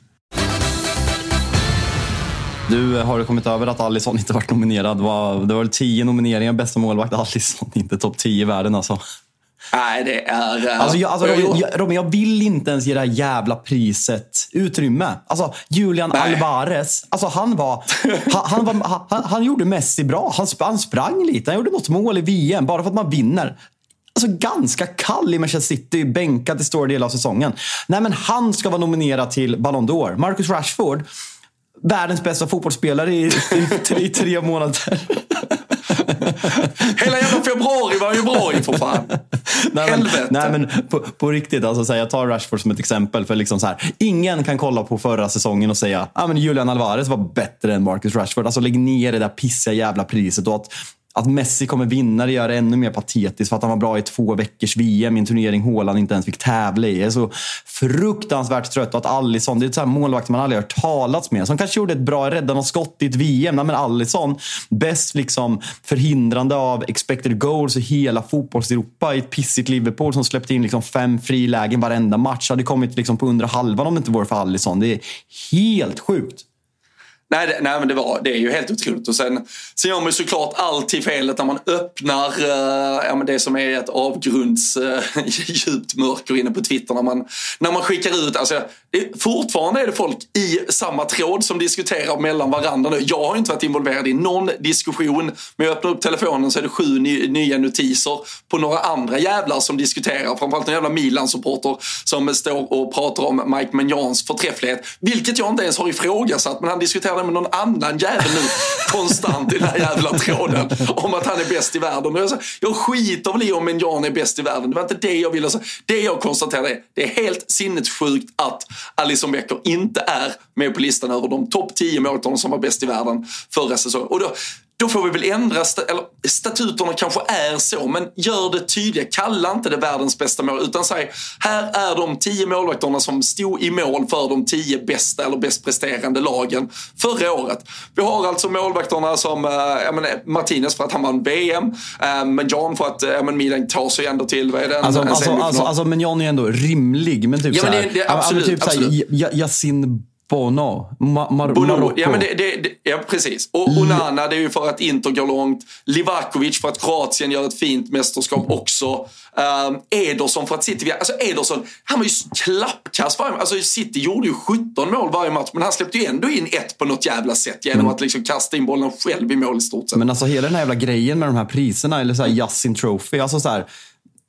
Du, eh, har du kommit över att Alisson inte varit nominerad? Det var, det var tio nomineringar, bästa målvakt. Alisson inte topp tio i världen alltså. Nej, det är... Uh, alltså, jag, alltså, Robin, jag, Robin, jag vill inte ens ge det här jävla priset utrymme. Alltså, Julian Nej. Alvarez, alltså, han, var, han, han, var, han, han gjorde Messi bra. Han, han sprang lite, han gjorde något mål i VM bara för att man vinner. Alltså ganska kall i Manchester City, bänkad i stora delar av säsongen. Nej, men han ska vara nominerad till Ballon d'Or. Marcus Rashford, världens bästa fotbollsspelare i, i, i tre månader. Hela jävla februari var ju bra i för fan. nej, men, nej, men på, på riktigt, alltså, så här, jag tar Rashford som ett exempel. för liksom så här, Ingen kan kolla på förra säsongen och säga att ah, Julian Alvarez var bättre än Marcus Rashford. Alltså lägg ner det där pissiga jävla priset. Och att att Messi kommer vinna det gör det ännu mer patetiskt för att han var bra i två veckors VM i en turnering Håland inte ens fick tävla i. Jag är så fruktansvärt trött och att Alisson, det är ett sånt målvakt man aldrig hört talats med. Som kanske gjorde ett bra rädda något skott i ett VM. Nej men Alisson, bäst liksom förhindrande av expected goals i hela fotbolls-Europa i ett pissigt Liverpool som släppte in liksom fem frilägen varenda match. Hade kommit liksom på under halvan om det inte vore för Alisson. Det är helt sjukt. Nej, det, nej men det, var, det är ju helt otroligt. Och sen, sen gör man ju såklart alltid felet när man öppnar uh, ja, men det som är ett avgrundsdjupt eh, uh, mörker inne på Twitter. När man, när man skickar ut, alltså, det, fortfarande är det folk i samma tråd som diskuterar mellan varandra nu. Jag har inte varit involverad i någon diskussion, men jag öppnar upp telefonen så är det sju ny, nya notiser på några andra jävlar som diskuterar. Framförallt en jävla Milan-supporter som står och pratar om Mike Magnans förträfflighet. Vilket jag inte ens har ifrågasatt, men han diskuterar det med någon annan jävel nu konstant i den här jävla tråden om att han är bäst i världen. Och jag, sa, jag skiter väl i om Jan är bäst i världen. Det var inte det jag ville säga. Det jag konstaterade är det är helt sinnessjukt att Alison Becker inte är med på listan över de topp 10 målvakterna som var bäst i världen förra säsongen. Och då, då får vi väl ändra, eller statuterna kanske är så, men gör det tydliga. Kalla inte det världens bästa mål, utan säg här är de tio målvakterna som stod i mål för de tio bästa eller bäst presterande lagen förra året. Vi har alltså målvakterna som äh, menar, Martinez för att han vann VM, äh, men Jan för att äh, men Milan tar sig ändå till, vad är det? Alltså, alltså, alltså, alltså, men Jan är ändå rimlig, men typ ja, men det, det, absolut, typ absolut. såhär, Yasin Bono, Ma Mar Bono, Marocko. ja, men det, det, det, ja, precis. Och Onana, det är ju för att Inter går långt. Livakovic för att Kroatien gör ett fint mästerskap också. Um, Ederson för att City... Alltså Ederson, han var ju klappkass varje Alltså City gjorde ju 17 mål varje match, men han släppte ju ändå in ett på något jävla sätt genom Men- att liksom kasta in bollen själv i mål i stort sett. Men alltså hela den här jävla grejen med de här priserna, eller såhär Yasin Trophy. Alltså såhär,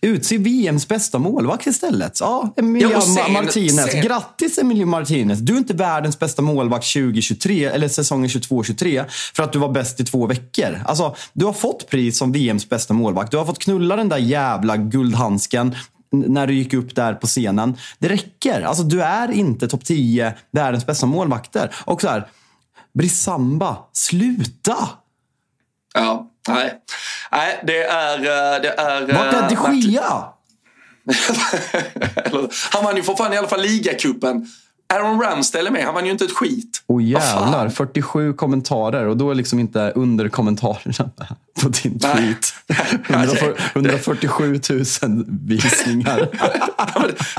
utse VMs bästa målvakt istället. Ja, Emilio Ja, sen- Martinez. sen- Grattis Emilio Martinez. Du är inte världens bästa målvakt 2023, eller säsongen 22-23, för att du var bäst i två veckor. Alltså, du har fått pris som VMs bästa målvakt. Du har fått knulla den där jävla guldhandsken när du gick upp där på scenen. Det räcker. Alltså, du är inte topp 10 världens bästa målvakter. Och så här, Brisamba, sluta! Ja, nej. Nej, det är... eh, Det är Vart är de. Gia? Han vann ju för fan i alla fall ligacupen. Aaron Ramsdale är med, han vann ju inte ett skit. Åh fan? jävlar, 47 kommentarer och då är liksom inte under kommentarerna på din tweet. Nej. 140 147 000 visningar.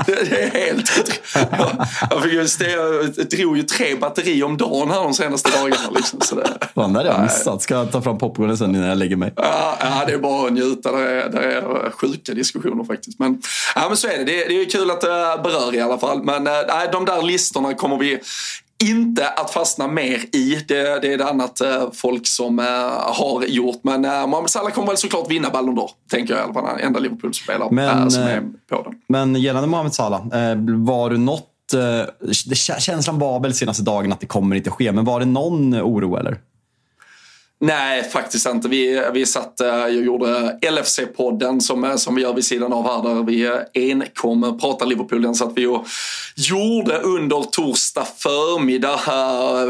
Det, det är helt... Jag, jag, fick ju stä, jag drog ju tre batterier om dagen här de senaste dagarna. Liksom, så det, Fan, det hade jag missat. Ska jag ta fram popcornen sen innan jag lägger mig? ja, ja, det är bara att njuta. Det är, det är sjuka diskussioner faktiskt. Men, ja, men så är det. Det, det är kul att det berör i alla fall. Men eh, nej, de där listorna kommer vi inte att fastna mer i. Det, det är det annat eh, folk som eh, har gjort. Men eh, Mohamed Salah kommer väl såklart vinna Ballon d'Or. Tänker jag i alla fall. Enda Liverpool-spelare Men, som är på den. Men gällande Mohamed Salah, var du något... Känslan var väl senaste dagen att det kommer inte ske, men var det någon oro eller? Nej, faktiskt inte. Vi, vi satt, eh, jag gjorde LFC-podden som, eh, som vi gör vid sidan av här där vi eh, enkom pratar Liverpool. Den satt vi och gjorde under torsdag förmiddag.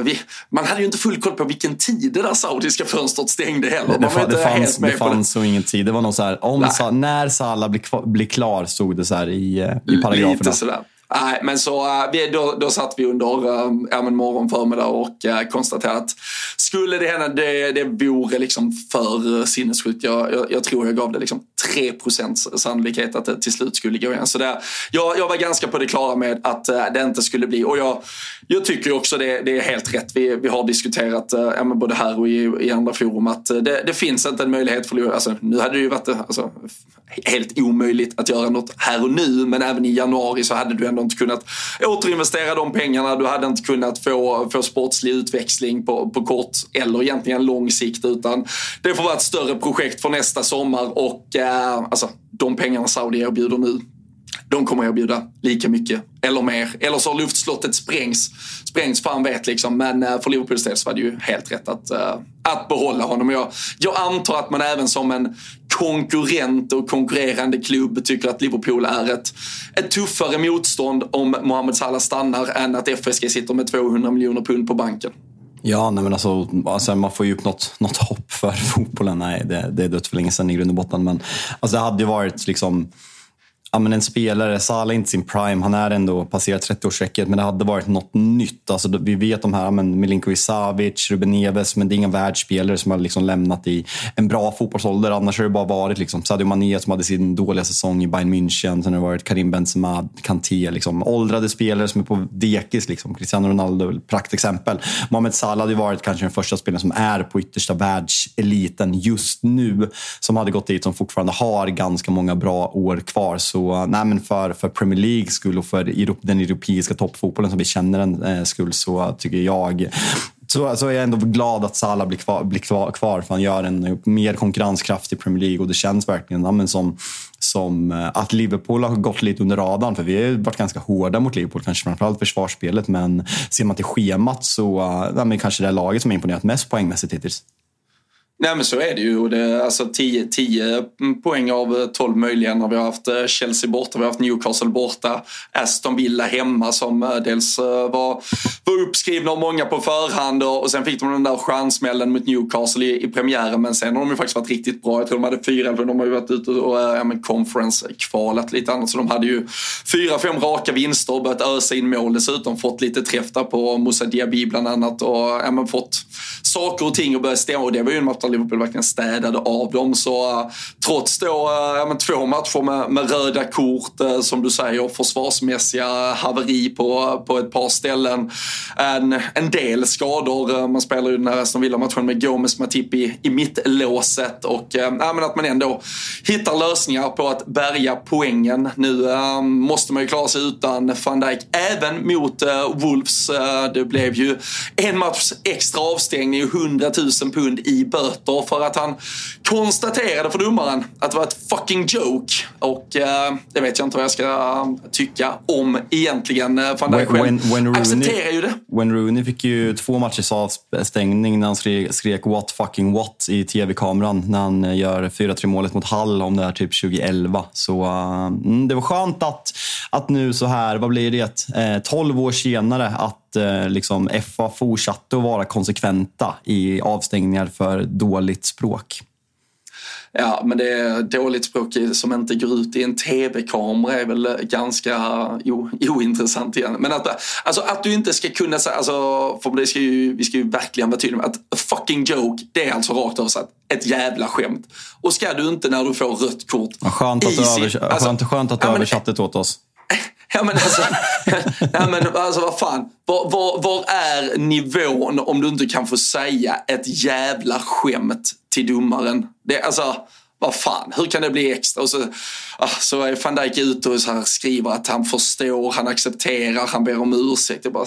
Vi, man hade ju inte full koll på vilken tid det där saudiska fönstret stängde heller. Det, det helt fanns, det det. fanns så ingen tid. Det var nog så här, om. Sa- när Salah blir, blir klar, stod det så här i, i paragraferna. Lite sådär. Nej, men så eh, vi, då, då satt vi under ehm, ja, men morgon, förmiddag och eh, konstaterade att skulle det hända, det, det vore liksom för eh, sinnessjukt. Jag, jag, jag tror jag gav det liksom 3% sannolikhet att det till slut skulle gå igen. Så det, jag, jag var ganska på det klara med att det inte skulle bli. Och jag, jag tycker ju också det, det är helt rätt. Vi, vi har diskuterat, ja, men både här och i, i andra forum, att det, det finns inte en möjlighet för alltså, Nu hade det ju varit alltså, helt omöjligt att göra något här och nu, men även i januari så hade du ändå inte kunnat återinvestera de pengarna. Du hade inte kunnat få, få sportslig utväxling på, på kort eller egentligen lång sikt, utan det får vara ett större projekt för nästa sommar och eh, alltså, de pengarna Saudi erbjuder nu de kommer erbjuda lika mycket eller mer. Eller så har luftslottet sprängs. Sprängs fan vet liksom. Men eh, för Liverpools del så var det ju helt rätt att, eh, att behålla honom. Jag, jag antar att man även som en konkurrent och konkurrerande klubb tycker att Liverpool är ett, ett tuffare motstånd om Mohamed Salah stannar än att FSG sitter med 200 miljoner pund på banken. Ja, nej men alltså, alltså, man får ju upp något, något hopp för fotbollen. Nej, det, det är dött för länge sedan i grund och botten. Men alltså, det hade ju varit liksom ja, men en spelare, Salah är inte sin prime, han är ändå passerat 30-årsstrecket, men det hade varit något nytt. Alltså, vi vet de här, men Milinkovic Savic, Ruben Neves, men det är inga världsspelare som har liksom lämnat i en bra fotbollsålder. Annars har det bara varit liksom, Sadio Mané som hade sin dåliga säsong i Bayern München, sen har det varit Karim Benzema, Kanté, liksom, åldrade spelare som är på dekis. Liksom. Cristiano Ronaldo, praktexempel. Mohamed Salah hade varit kanske den första spelaren som är på yttersta världseliten just nu, som hade gått dit, som fortfarande har ganska många bra år kvar. Så nej, men för, för Premier League skull och för den europeiska toppfotbollen som vi känner den eh, skull så tycker jag så, så är jag ändå glad att Salah blir kvar, blir kvar, kvar för han gör en mer konkurrenskraftig Premier League och det känns verkligen ja, men som, som eh, att Liverpool har gått lite under radarn. För vi har varit ganska hårda mot Liverpool, kanske framförallt försvarsspelet. Men ser man till schemat så eh, ja, men kanske det är laget som har imponerat mest poängmässigt hittills. Nej men så är det ju. Det är alltså 10, 10 poäng av eh, 12 möjliga när vi har haft eh, Chelsea borta, vi har haft Newcastle borta, Aston Villa hemma som eh, dels var, var uppskrivna av många på förhand och, och sen fick de den där stjärnsmällen mot Newcastle i, i premiären men sen har de ju faktiskt varit riktigt bra. Jag tror de hade fyra, för de har ju varit ute och ja, men conference-kvalat lite annat så de hade ju fyra, fem raka vinster och börjat ösa in mål dessutom. Fått lite träff där på Moussa Diaby bland annat och ja, men fått saker och ting och började stämma och det var ju en match där Liverpool verkligen städade av dem. Så uh, trots då uh, ja, men två matcher med, med röda kort, uh, som du säger, försvarsmässiga haveri på, på ett par ställen. En, en del skador. Man spelar ju den här Aston Villa-matchen med Gomes Matip i, i mittlåset och ja, men att man ändå hittar lösningar på att bärga poängen. Nu måste man ju klara sig utan van Dijk, även mot Wolves. det blev ju en match extra avstängning, 100 000 pund i böter för att han konstaterade för domaren att det var ett fucking joke. Och eh, det vet jag inte vad jag ska eh, tycka om egentligen. Eh, Van Dijk själv Rooney, accepterar ju det. Wayne Rooney fick ju två matchers avstängning när han skrek, skrek “what fucking what” i tv-kameran när han eh, gör 4-3 målet mot Hall om det är typ 2011. Så uh, det var skönt att, att nu så här, vad blir det, eh, 12 år senare att liksom, FA fortsatte att vara konsekventa i avstängningar för dåligt språk. Ja, men det är dåligt språk som inte går ut i en tv-kamera är väl ganska o, ointressant igen. Men att, alltså, att du inte ska kunna säga, alltså, för det ska ju, vi ska ju verkligen vara tydliga med att fucking joke, det är alltså rakt översatt ett jävla skämt. Och ska du inte när du får rött kort. Ja, skönt att du, över, alltså, skönt, skönt att du ja, översatte åt oss. Ja men alltså, ja, men alltså vad fan. Var, var, var, är nivån om du inte kan få säga ett jävla skämt till domaren? Det, alltså, vad fan, hur kan det bli extra? Och så, ah, så är van Dijk ute och så här skriver att han förstår, han accepterar, han ber om ursäkt. Jag, bara,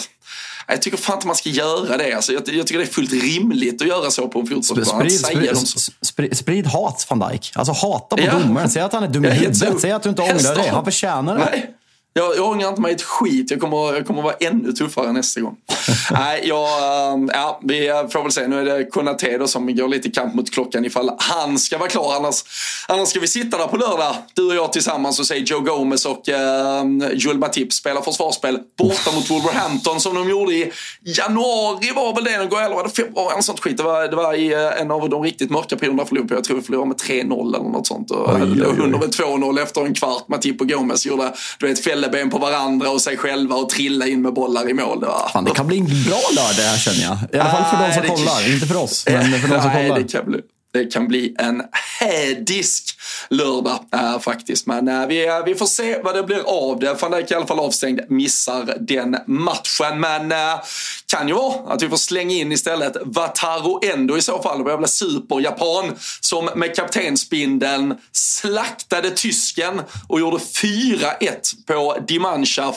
jag tycker fan inte man ska göra det. Alltså, jag, jag tycker det är fullt rimligt att göra så på en fotbollsplan. Sprid, sprid, sprid, hat van Dijk. Alltså hata på ja. domaren. Säg att han är dum i huvudet. Säg att du inte ångrar dig. Han förtjänar det. Nej. Jag, jag ångrar inte mig ett skit. Jag kommer, jag kommer vara ännu tuffare nästa gång. Nej, jag, ehm, ja, vi får väl se. Nu är det Konate som går lite kamp mot klockan ifall han ska vara klar. Annars, annars ska vi sitta där på lördag, du och jag tillsammans och se Joe Gomez och uh, Joel Matip spela försvarsspel borta mot Wolverhampton som de gjorde i januari var väl det, eller var det februari, eller sånt skit. Det var, det var i uh, en av de riktigt mörka perioderna för Liverpool. Jag tror vi förlorade med 3-0 eller något sånt. Och oj, oj, oj. Under med 2-0 efter en kvart. Matip och Gomez gjorde, du vet, fälle ben på varandra och sig själva och trilla in med bollar i mål. Det, var... Fan, det kan bli en bra lördag här känner jag. I alla fall för de som kollar. Inte för oss, men för de som kollar. Det kan bli, det kan bli en hädisk lördag äh, faktiskt. Men äh, vi, eh, vi får se vad det blir av det. Van Dijk i alla fall avstängd, missar den matchen. Men äh, kan ju vara att vi får slänga in istället Wataru Endo i så fall. Det jävla superjapan. som med kaptensbindeln slaktade tysken och gjorde 4-1 på Die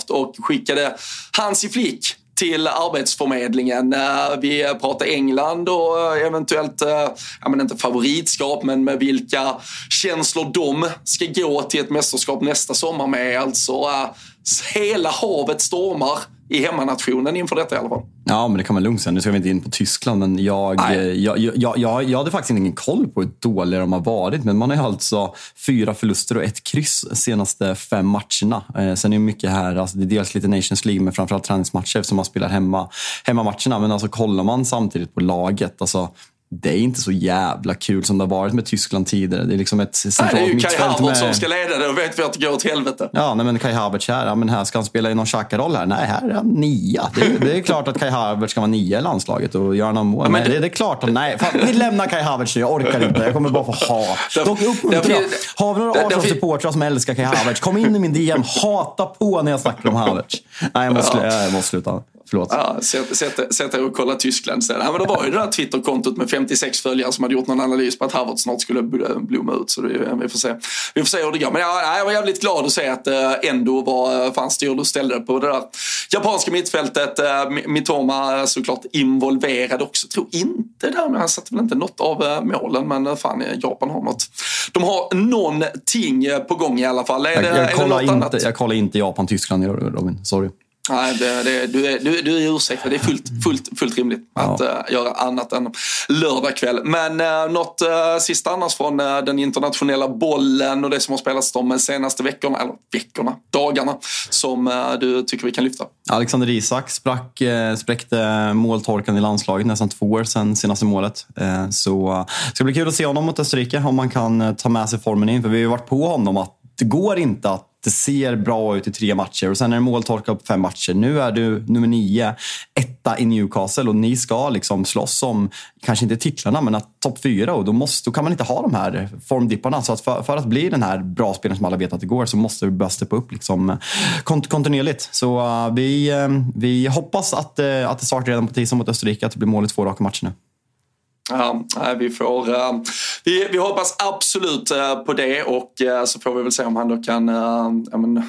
och skickade Hansi Flick till Arbetsförmedlingen. Eh, vi pratar England och eh, eventuellt, eh, ja men inte favoritskap, men med vilka känslor de ska gå till ett mästerskap nästa sommar med. Alltså hela havet stormar i hemmanationen inför detta i alla fall. Ja, men det kan man lugnt säga. Nu ska vi inte in på Tyskland, men jag, jag, jag, jag, jag hade faktiskt ingen koll på hur dåliga de har varit. Men man har ju alltså fyra förluster och ett kryss de senaste fem matcherna. Eh, sen är det mycket här, alltså det är dels lite Nations League, men framförallt träningsmatcher eftersom man spelar hemma, hemmamatcherna. Men alltså kollar man samtidigt på laget, alltså det är inte så jävla kul som det har varit med Tyskland tidigare. Det är liksom ett centralt nej, Det är ju Kai Havertz med... som ska leda det och vet vi att det går åt helvete. Ja, nej, men Kai Havertz här, ja, men här ska han spela i någon Xhaka-roll här? Nej, här är han nia. Det är, det är klart att Kai Havertz ska vara nia i landslaget och göra någon mål. Ja, men det... det, är klart att nej, fan, vi lämnar Kai Havertz nu. Jag orkar inte. Jag kommer bara få hat. Dock uppmuntra. Har vi några Arsenal-supportrar som älskar Kai Havertz, kom in i min DM. Hata på när jag snackar om Havertz. Nej, jag måste, jag måste sluta. Förlåt. Ja, sätt, er och kolla Tyskland sen. Ja, men det var ju det där Twitterkontot med 56 följare som hade gjort någon analys på att Harvard snart skulle blomma ut. Så det, vi, får se. vi får se hur det går. Men ja, jag var jävligt glad att se att äh, Endo var eh, fan styrd och ställde på det där japanska mittfältet. Äh, Mitoma såklart involverad också. Jag tror inte där, men han satte väl inte något av målen. Men fan, Japan har något. De har någonting på gång i alla fall. Är jag, det, jag, kollar det inte, jag kollar inte Japan-Tyskland Robin. Sorry. Nej, det, det, du, är, du, du är ursäktad. Det är fullt, fullt, fullt rimligt ja. att uh, göra annat än lördag kväll. Men uh, något uh, sista annars från den internationella bollen och det som har spelats de senaste veckorna, eller veckorna, dagarna, som du tycker vi kan lyfta? Alexander Isak sprack, spräckte måltorkan i landslaget nästan två år sedan senaste målet. Så det ska bli kul att se honom mot Österrike, om man kan ta med sig formen in. För vi har ju varit på honom att det går inte att det ser bra ut i tre matcher och sen är det måltorka på fem matcher. Nu är du nummer nio, etta i Newcastle och ni ska liksom slåss om, kanske inte titlarna, men att topp fyra och då, måste, då kan man inte ha de här formdipparna. Så att för, för, att bli den här bra spelaren som alla vet att det går så måste du börja steppa upp liksom, kont kontinuerligt. Så uh, vi, uh, vi hoppas att, uh, att det startar redan på tisdag mot Österrike, att det blir mål i två raka matcher nu. Ja, vi, får, uh, vi, vi hoppas absolut eh, på det och eh, så får vi väl se om han då kan eh, men,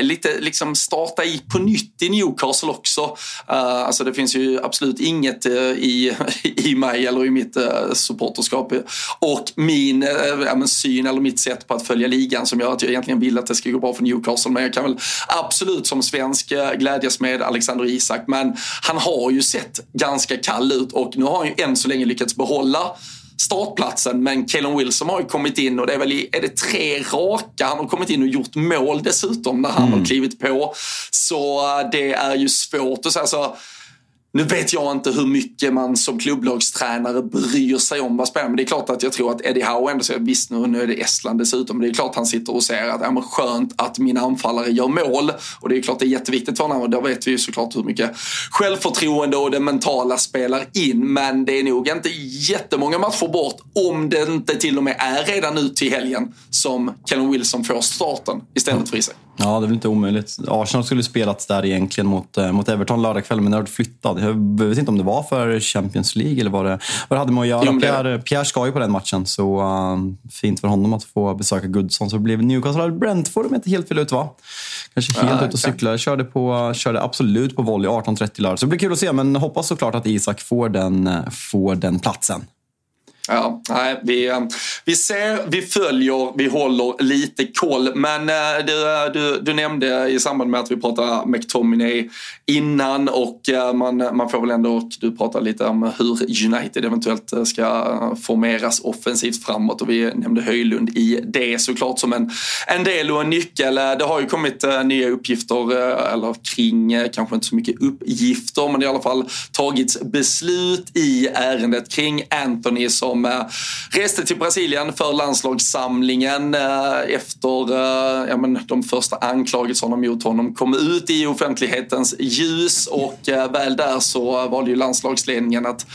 lite liksom starta i på nytt i Newcastle också. alltså det finns ju absolut inget i, i mig eller i mitt supporterskap och min men, syn eller mitt sätt på att följa ligan som gör att jag egentligen vill att det ska gå bra för Newcastle. Men jag kan väl absolut som svensk glädjas med Alexander Isak. Men han har ju sett ganska kall ut och nu har han ju än så länge lyckats behålla startplatsen. Men Kellen Wilson har ju kommit in och det är väl är det tre raka. Han har kommit in och gjort mål dessutom när han mm. har klivit på. Så eh, det är ju svårt att säga. Så, nu vet jag inte hur mycket man som klubblagstränare bryr sig om vad spelarna men det är klart att jag tror att Eddie Howe ändå säger visst nu, nu är det Estland dessutom, men det är klart han sitter och säger att ja, men skönt att mina anfallare gör mål och det är klart det är jätteviktigt för honom och då vet vi ju såklart hur mycket självförtroende och det mentala spelar in men det är nog inte jättemånga matcher bort om det inte till och med är redan nu till helgen som Kellen Wilson får starten istället för Isak. Ja, det är väl inte omöjligt. Arsenal skulle spelats där egentligen mot, eh, mot Everton lördag kväll, men det har flyttat. Jag vet inte om det var för Champions League eller vad det, vad det hade med att göra. Jo, Pierre, Pierre ska ju på den matchen, så uh, fint för honom att få besöka Goodson. Så det blev Newcastle Brentford om jag inte helt fel ut va? Kanske helt ja, ut och cyklade. Körde, på, körde absolut på volley 18.30 lördag. Så det blir kul att se, men hoppas såklart att Isak får den, eh, får den platsen. Ja, nej, vi, eh, vi ser, vi följer, vi håller lite koll. Men eh, du, eh, du, du nämnde i samband med att vi pratade McTominay innan och man, man får väl ändå, du pratade lite om hur United eventuellt ska formeras offensivt framåt och vi nämnde Höjlund i det såklart som en, en del och en nyckel. Det har ju kommit nya uppgifter, eller kring, kanske inte så mycket uppgifter, men i alla fall tagits beslut i ärendet kring Anthony som som eh, reste till Brasilien för landslagssamlingen eh, efter eh, ja, men, de första anklagelserna mot honom kom ut i offentlighetens ljus. Och väl där så valde ju landslagsledningen att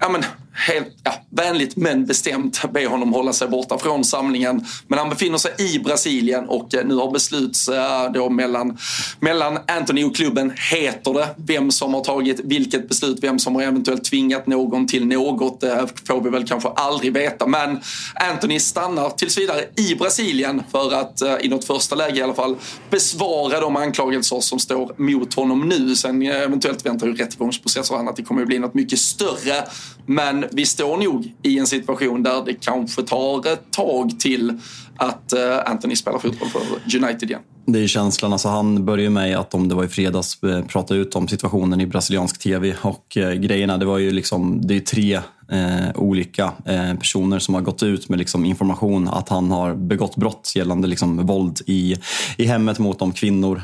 ja, men, helt ja, vänligt men bestämt be honom hålla sig borta från samlingen. Men han befinner sig i Brasilien och eh, nu har besluts eh, då mellan, mellan Anthony och klubben, heter det, vem som har tagit vilket beslut, vem som har eventuellt tvingat någon till något, det får vi väl kanske aldrig veta. Men Anthony stannar tills vidare i Brasilien för att eh, i något första läge i alla fall besvara de anklagelser som står mot honom nu. Sen eventuellt väntar ju rättegångsprocesser och annat, det kommer ju bli något mycket större. Men vi står nog i en situation där det kanske tar ett tag till att eh, Anthony spelar fotboll för United igen. Det är känslan. Alltså han började med att, om det var i fredags, eh, prata ut om situationen i brasiliansk tv. Och eh, grejerna, det var ju liksom, det är tre eh, olika eh, personer som har gått ut med liksom, information att han har begått brott gällande liksom, våld i, i hemmet mot de kvinnor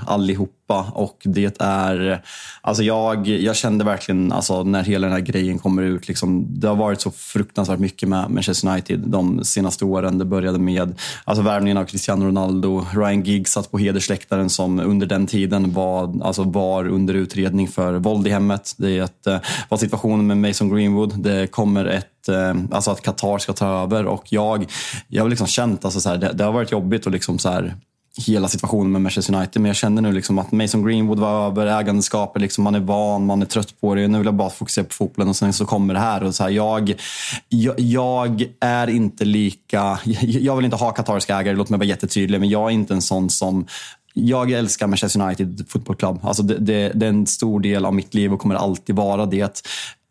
allihopa. Och det är, alltså jag, jag kände verkligen alltså, när hela den här grejen kommer ut, liksom, det har varit så fruktansvärt mycket med Manchester United de senaste åren. Det började med alltså, värvningen av Cristiano Ronaldo, Ryan Giggs satt på hedersläktaren som under den tiden var, alltså, var under utredning för våld i hemmet. Det är ett, eh, var situationen med Mason Greenwood. Det kommer ett eh, alltså att Qatar ska ta över och jag, jag har liksom känt, alltså så här, det, det, har varit jobbigt och liksom så här, hela situationen med Manchester United. Men jag känner nu liksom att Mason Greenwood var över, ägandeskapet, liksom, man är van, man är trött på det. Nu vill jag bara fokusera på fotbollen och sen så kommer det här. Och så här jag, jag, jag, är inte lika... Jag vill inte ha katariska ägare, låt mig vara jättetydlig. Men jag är inte en sån som jag älskar Manchester United Football Club. Alltså det, det, det, är en stor del av mitt liv och kommer alltid vara det.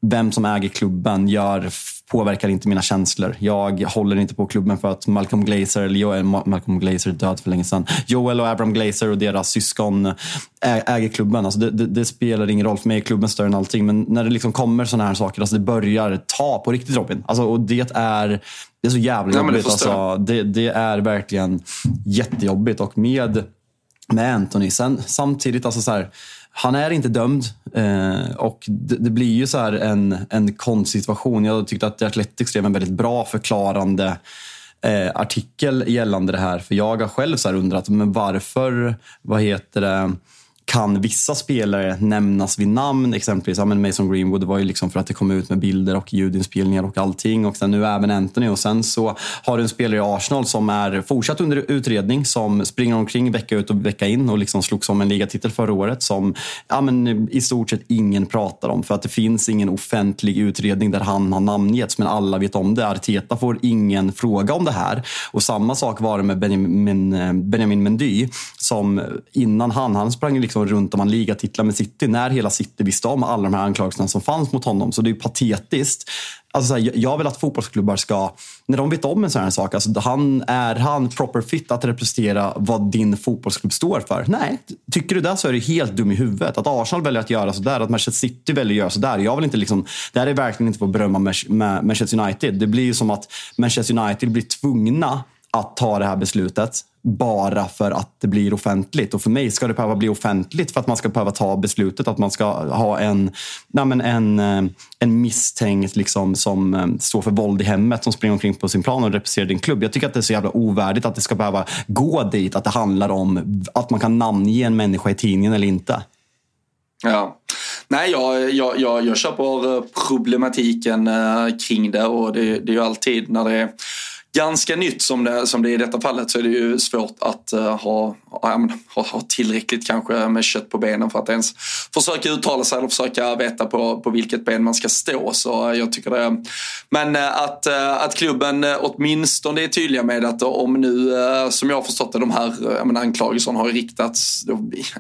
Vem som äger klubben gör påverkar inte mina känslor. Jag håller inte på klubben för att Malcolm Glazer, eller Joel, Malcolm Glazer död för länge sedan. Joel och Abraham Glazer och deras syskon äger klubben. Alltså det, det, det, spelar ingen roll. För mig är klubben större än allting. Men när det liksom kommer såna här saker, alltså det börjar ta på riktigt Robin. Alltså, och det är, det är så jävla jobbigt. Ja, det, alltså, det, det är verkligen jättejobbigt. Och med, med Anthony, sen, samtidigt, alltså så här, han är inte dömd eh, och det, det, blir ju så här en, en konstsituation. Jag tyckte att The Athletic skrev en väldigt bra förklarande eh, artikel gällande det här. För jag har själv så undrat, men varför, vad heter det, kan vissa spelare nämnas vid namn. Exempelvis ja, men Mason Greenwood var ju liksom för att det kom ut med bilder och ljudinspelningar och allting. Och sen nu även Anthony. Och sen så har du en spelare i Arsenal som är fortsatt under utredning. Som springer omkring vecka ut och vecka in och liksom slogs om en ligatitel förra året. Som ja, men i stort sett ingen pratar om. För att det finns ingen offentlig utredning där han har namngetts. Men alla vet om det. Arteta får ingen fråga om det här. Och samma sak var det med Benjamin, eh, Benjamin Mendy. Som innan han, han sprang liksom liksom runt om han ligatitlar med City när hela City visste om alla de här anklagelserna som fanns mot honom. Så det är patetiskt. Alltså här, jag vill att fotbollsklubbar ska, när de vet om en sån här sak, alltså han, är han proper fit att representera vad din fotbollsklubb står för? Nej, tycker du det så är du helt dum i huvudet. Att Arsenal väljer att göra sådär, att Manchester City väljer att göra sådär. Jag vill inte liksom, det här är verkligen inte för att berömma Manchester United. Det blir ju som att Manchester United blir tvungna att ta det här beslutet bara för att det blir offentligt. Och för mig ska det behöva bli offentligt för att man ska behöva ta beslutet att man ska ha en, nej en, eh, en misstänkt liksom, som eh, står för våld i hemmet som springer omkring på sin plan och representerar din klubb. Jag tycker att det är så jävla ovärdigt att det ska behöva gå dit, att det handlar om att man kan namnge en människa i tidningen eller inte. Ja. Nej, jag, jag, jag, jag köper eh, problematiken kring det och det, det är ju alltid när det är ganska nytt som det, som det är i detta fallet så är det ju svårt att uh, ha, ha, ha, tillräckligt kanske med kött på benen för att ens försöka uttala sig eller försöka veta på, på vilket ben man ska stå. Så eh, jag tycker det. Men uh, att, uh, att klubben åtminstone är tydliga med att om nu, som jag har förstått det, de här menar, anklagelserna har riktats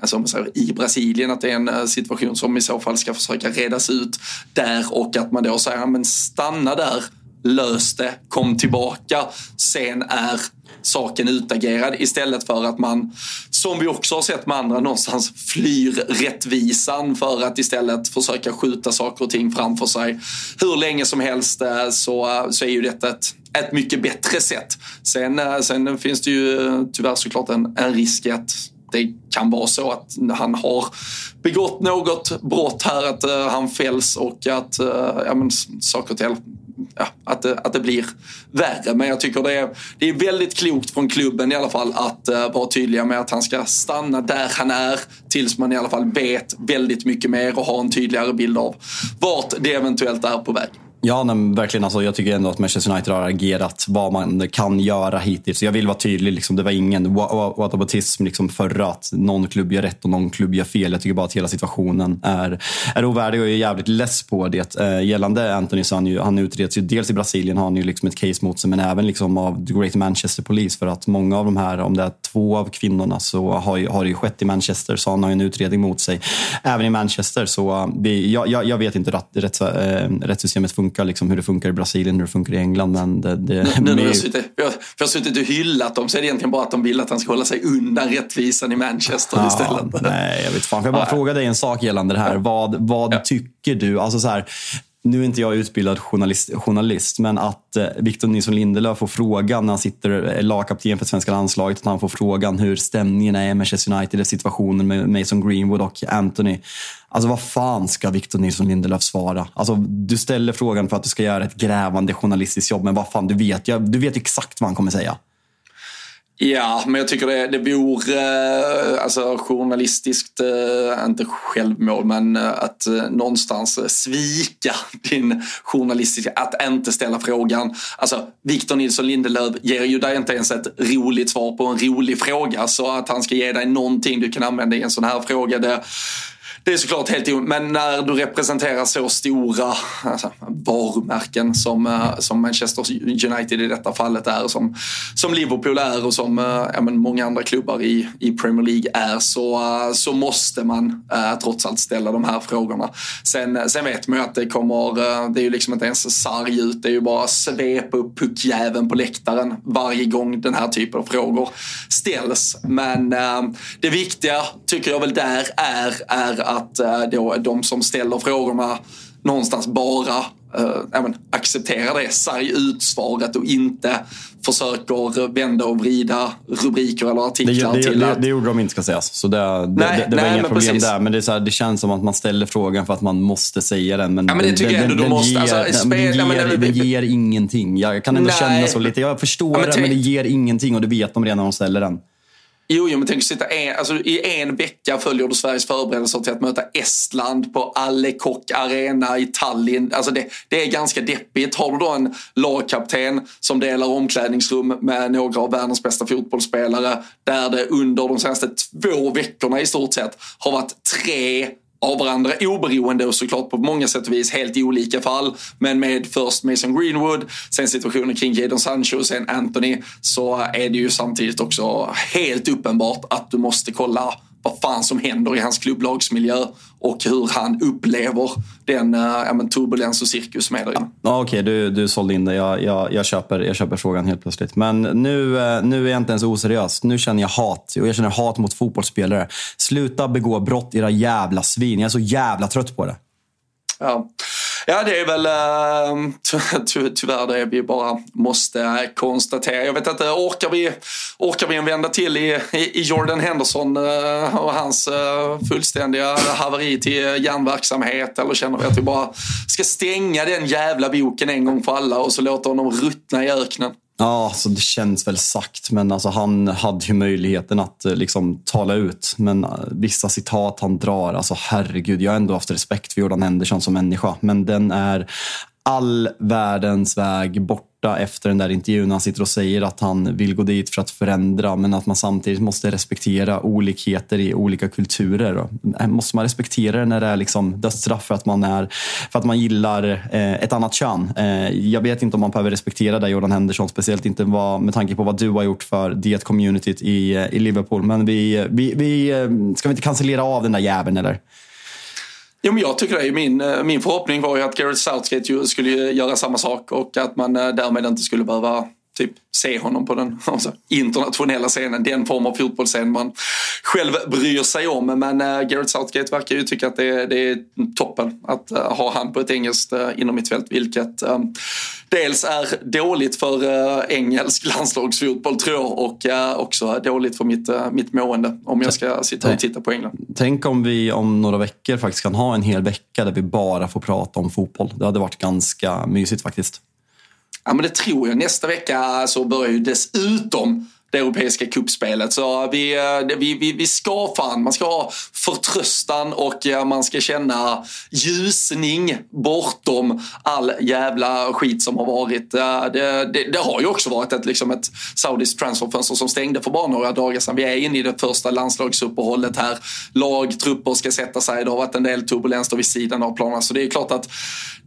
alltså, om säger, i Brasilien, att det är en situation som i så fall ska försöka redas ut där och att man då säger, men stanna där lös det, kom tillbaka, sen är saken utagerad istället för att man, som vi också har sett med andra, någonstans flyr rättvisan för att istället försöka skjuta saker och ting framför sig. Hur länge som helst eh, så, eh, så är ju detta ett, ett mycket bättre sätt. Sen, eh, sen finns det ju tyvärr såklart en, en risk att det kan vara så att han har begått något brott här, att uh, han fälls och att uh, ja, men, saker till ja, att, det, att det blir värre. Men jag tycker det är, det är väldigt klokt från klubben i alla fall att uh, vara tydliga med att han ska stanna där han är tills man i alla fall vet väldigt mycket mer och har en tydligare bild av vart det eventuellt är på väg. Ja, men verkligen. Alltså, jag tycker ändå att Manchester United har agerat vad man kan göra hittills. Jag vill vara tydlig. Liksom, det var ingen whataboutism liksom, förra att någon klubb gör rätt och någon klubb gör fel. Jag tycker bara att hela situationen är, är ovärdig och jag är jävligt less på det. Eh, gällande Anthony så han, ju, han utreds ju dels i Brasilien har han ju liksom ett case mot sig men även liksom av The Great Manchester Police för att många av de här, om det är två av kvinnorna så har, ju, har det ju skett i Manchester så han har ju en utredning mot sig. Även i Manchester så eh, det, jag, jag, jag vet inte hur rätt, äh, rättssystemet funkar funkar, liksom, hur det funkar i Brasilien, hur det funkar i England. Men det, det, nu, nu suttit, jag, jag har suttit och hyllat dem så är det egentligen bara att de vill att han ska hålla sig undan rättvisan i Manchester ja, istället. Nej, jag vet fan. Får jag bara ja. fråga dig en sak gällande det här? Vad, vad ja. tycker du? Alltså så här, nu är inte jag utbildad journalist, journalist men att eh, Victor Nilsson Lindelöf får frågan när han sitter eh, lagkapten för svenska landslaget, att han får frågan hur stämningen är i Manchester United, situationen med Mason Greenwood och Anthony. Alltså vad fan ska Victor Nilsson Lindelöf svara? Alltså, du ställer frågan för att du ska göra ett grävande journalistiskt jobb, men vad fan, du vet, jag, du vet exakt vad han kommer säga. Ja, men jag tycker det, det vore eh, alltså, journalistiskt, eh, inte självmål, men eh, att någonstans svika din journalistiska, att inte ställa frågan. Alltså, Victor Nilsson Lindelöf ger ju dig inte ens ett roligt svar på en rolig fråga, så att han ska ge dig någonting du kan använda i en sån här fråga, det det är såklart helt omöjligt, Men när du representerar så stora alltså, varumärken som, eh, som Manchester United i detta fallet är, som, som Liverpool är och som eh, ja, men många andra klubbar i, i Premier League är så, eh, så måste man trots allt ställa de här frågorna. Sen, sen vet man ju att det kommer, det är ju liksom inte ens sarg ut, det är ju bara svepa upp puckjäveln på läktaren varje gång den här typen av frågor ställs. Men det viktiga tycker jag väl där är, är att eh, då, de som ställer frågorna någonstans bara äh, men, accepterar det, sarg ut svaret och inte försöker vända och vrida rubriker eller artiklar det, det, till det, det, det gjorde de inte ska sägas. Så det, det, nej, det, var nej, inga problem precis. där. Men det, är så här, det känns som att man ställer frågan för att man måste säga den. Men ja, men det tycker jag ändå du måste. Ger, alltså, spel, den, ger, men, den ger ingenting. Jag kan ändå nej. känna så lite. Jag förstår ja, men, det, men det ger ingenting och det vet de redan när de ställer den. Jo, jo men tänk sitta en, alltså, i en vecka följer du Sveriges förberedelser till att möta Estland på Allekok Arena i Tallinn. Alltså det, det är ganska deppigt. Har du då en lagkapten som delar omklädningsrum med några av världens bästa fotbollsspelare där det under de senaste två veckorna i stort sett har varit tre av varandra oberoende och såklart på många sätt och vis helt olika fall. Men med först Mason Greenwood, sen situationen kring Jadon Sancho och sen Anthony så är det ju samtidigt också helt uppenbart att du måste kolla vad fan som händer i hans klubblagsmiljö och hur han upplever den äh, ja, men turbulens och cirkus med där ja, Okej, okay, du, du sålde in det. Jag, jag, jag, köper, jag köper frågan helt plötsligt. Men nu, äh, nu är jag inte ens oseriös. Nu känner jag hat. Och jag känner hat mot fotbollsspelare. Sluta begå brott, era jävla svin. Jag är så jävla trött på det. Ja. Ja, det är väl eh, ty tyvärr det vi bara måste konstatera. Jag vet inte, orkar vi, orkar vi en vända till i, i, Jordan Henderson eh, och hans eh, fullständiga haveri till järnverksamhet? Eller känner vi att vi bara ska stänga den jävla boken en gång för alla och så låta honom ruttna i öknen? Ja, alltså det känns väl sagt, men alltså han hade ju möjligheten att eh, liksom tala ut. Men eh, vissa citat han drar, alltså herregud, jag har ändå haft respekt för Jordan Henderson som människa. Men den är all världens väg bort borta efter den där intervjun. Han sitter och säger att han vill gå dit för att förändra men att man samtidigt måste respektera olikheter i olika kulturer. Eh, måste man respektera det när det är liksom dödsstraff för att man, är, för att man gillar eh, ett annat kön? Eh, jag vet inte om man behöver respektera det Jordan Henderson, speciellt inte vad, med tanke på vad du har gjort för det communityt i, eh, i Liverpool. Men vi, vi, vi, eh, ska vi inte cancellera av den där jäveln eller? Jo, men jag tycker det. Min, eh, min förhoppning var ju att Gareth Southgate skulle göra samma sak och att man eh, därmed inte skulle behöva typ se honom på den alltså, internationella scenen, den form av fotbollsscen man själv bryr sig om. Men äh, Gareth Southgate verkar ju tycka att det, det är toppen att äh, ha han på ett engelskt äh, inom mitt fält, vilket äh, dels är dåligt för engelsk landslagsfotboll tror jag och också dåligt för mitt, mitt mående om jag ska sitta och titta på England. Tänk om vi om några veckor faktiskt kan ha en hel vecka där vi bara får prata om fotboll. Det hade varit ganska mysigt faktiskt. Ja, men det tror jag. Nästa vecka så börjar ju dessutom det europeiska kuppspelet. Så vi, eh, vi, vi, vi ska fan, man ska ha förtröstan och eh, man ska känna ljusning bortom all jävla skit som har varit. Eh, det, det, det har ju också varit ett, liksom ett saudiskt transferfönster som stängde för bara några dagar sedan. Vi är inne i det första landslagsuppehållet här. Lagtrupper ska sätta sig. Det har varit en del turbulens vid sidan av planen. Så det är klart att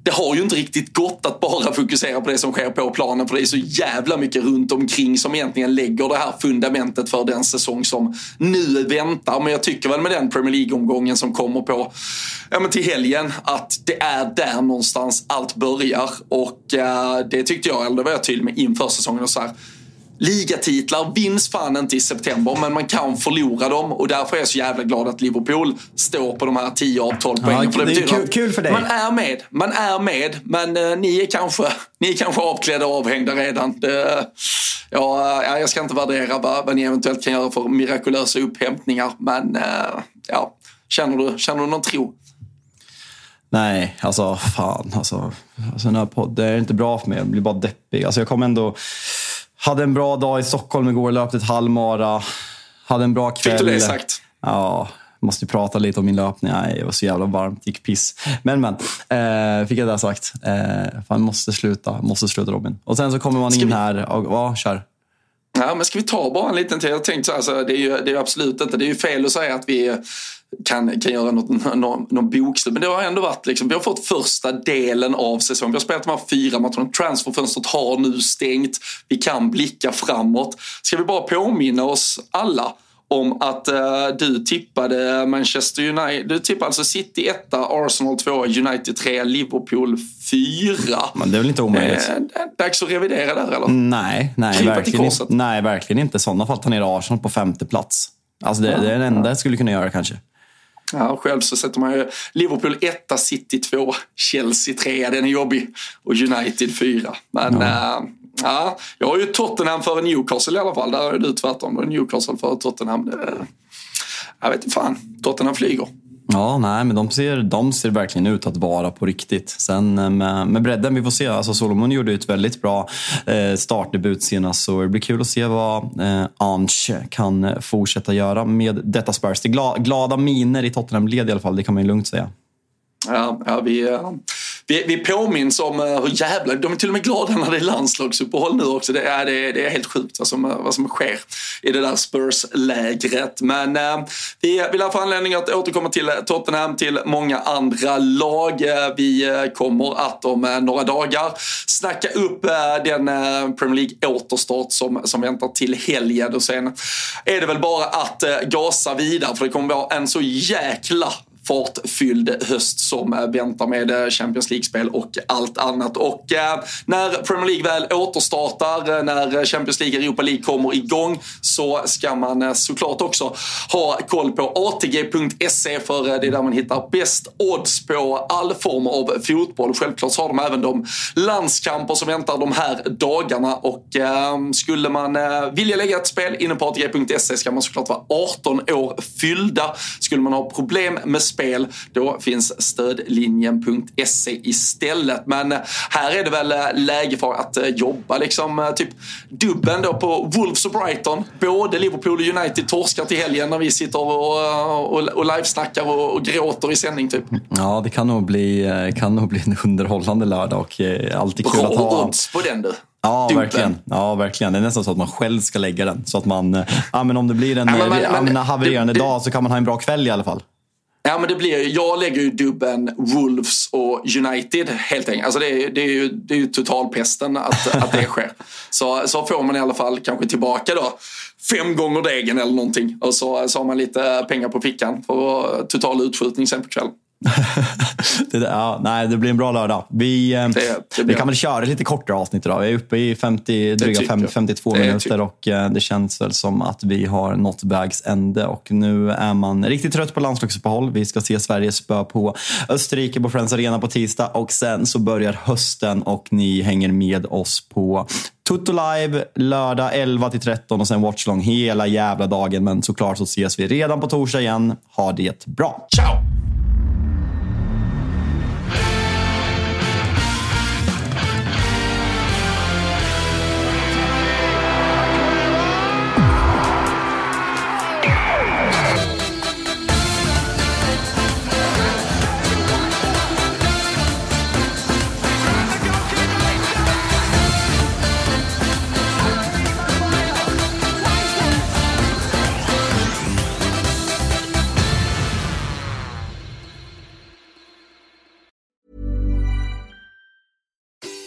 det har ju inte riktigt gått att bara fokusera på det som sker på planen för det är så jävla mycket runt omkring som egentligen lägger det här fundamentet för den säsong som nu väntar. Men jag tycker väl med den Premier League-omgången som kommer på ja, men till helgen att det är där någonstans allt börjar. Och äh, det tyckte jag, eller det var jag tydlig med inför säsongen. Och så här, ligatitlar vinns fan inte i september, men man kan förlora dem och därför är jag så jävla glad att Liverpool står på de här 10 av 12 poängen. Ja, för det, det är kul, kul, för dig. Man är med, man är med, men uh, ni, är kanske, ni är kanske avklädda och avhängda redan. Det, ja, jag ska inte värdera vad, vad ni eventuellt kan göra för mirakulösa upphämtningar, men uh, ja, känner du, känner du någon tro? Nej, alltså fan. Alltså, alltså den här podden är inte bra för mig. Jag blir bara deppig. Alltså, jag kommer ändå hade en bra dag i Stockholm igår, löpte ett halvmara. Hade en bra kväll. Fick du det sagt? Ja, måste prata lite om min löpning. Nej, det var så jävla varmt, gick piss. Men men, eh, fick jag det sagt. Eh, fan, måste sluta, måste sluta Robin. Och sen så kommer man in vi... här och, ja, kör. Ja, men ska vi ta bara en liten till? Jag tänkte så här, så det är ju det är absolut inte, det är ju fel att säga att vi kan, kan göra något, någon, någon bokslut. Men det har ändå varit, liksom, vi har fått första delen av säsongen. Vi har spelat de här fyra matcherna. Transferfönstret har nu stängt. Vi kan blicka framåt. Ska vi bara påminna oss alla om att uh, du tippade Manchester United. Du tippade alltså City 1, Arsenal 2, United 3, Liverpool 4. Men det är väl inte omöjligt? Eh, dags att revidera där eller? Nej, nej, verkligen, inte, nej verkligen inte. I sådana fall ta ner Arsenal på femte plats. Alltså det, ja, det är det enda jag skulle kunna göra kanske. Ja, själv så sätter man ju Liverpool 1, City 2, Chelsea 3. Den är jobbig. Och United 4. Men ja. Äh, ja, jag har ju Tottenham före Newcastle i alla fall. Där är du tvärtom. Newcastle före Tottenham. Det, jag vet inte fan. Tottenham flyger. Ja, nej, men de ser, de ser verkligen ut att vara på riktigt. Sen eh, med, med bredden, vi får se. Alltså Solomon gjorde ett väldigt bra eh, startdebut senast, så det blir kul att se vad eh, Ange kan eh, fortsätta göra med detta Spurs. Det är glada, glada miner i Tottenham-led i alla fall, det kan man ju lugnt säga. Ja, ja vi, eh, vi, vi påminns om eh, hur jävla... De är till och med glada när det är landslagsuppehåll nu också. Det är, det, det är helt sjukt vad som, eh, vad som sker i det där Spurs-lägret. Men eh, vi vill ha anledning att återkomma till Tottenham, till många andra lag. Vi kommer att om några dagar snacka upp den Premier League-återstart som, som väntar till helgen. Och sen är det väl bara att gasa vidare för det kommer vara en så jäkla fartfylld höst som eh, väntar med eh, Champions League-spel och allt annat. Och eh, när Premier League väl återstartar, när Champions League och Europa League kommer igång så ska man såklart också ha koll på ATG.se för det är där man hittar bäst odds på all form av fotboll. Självklart så har de även de landskamper som väntar de här dagarna och ehm, skulle man vilja lägga ett spel inne på ATG.se ska man såklart vara 18 år fyllda. Skulle man ha problem med spel, då finns stödlinjen.se istället. Men här är det väl läge för att eh, jobba liksom eh, typ dubben då på Wolves och Brighton. Både Liverpool och United torskar till helgen när vi sitter och, och, och livesnackar och, och gråter i sändning typ. Ja, det kan nog bli, eh, kan nog bli en underhållande lördag och alltid kul Bra att ha. odds på den du. Ja, verkligen. ja, verkligen. Det är nästan så att man själv ska lägga den. Så att man, ja, men om det blir en ja, men, men, havererande det, dag så kan man ha en bra kväll i alla fall. Ja, men det blir, jag lägger ju dubben Wolves och United helt enkelt. Alltså det, är, det, är ju, det är ju totalpesten att, att det sker. Så, så får man i alla fall kanske tillbaka då fem gånger degen eller någonting. Och så, så har man lite pengar på fickan för total utskjutning sen på kvällen. Det, ja, nej, det blir en bra lördag. Vi, eh, det, det vi kan väl köra lite kortare avsnitt idag. Vi är uppe i 50, dryga 5, 52 minuter och eh, det känns väl som att vi har nått vägs ände. Och nu är man riktigt trött på landslagsuppehåll. Vi ska se Sverige spö på Österrike på Friends Arena på tisdag och sen så börjar hösten och ni hänger med oss på Tutto Live lördag 11 till 13 och sen watchlong hela jävla dagen. Men såklart så ses vi redan på torsdag igen. Ha det bra. Ciao!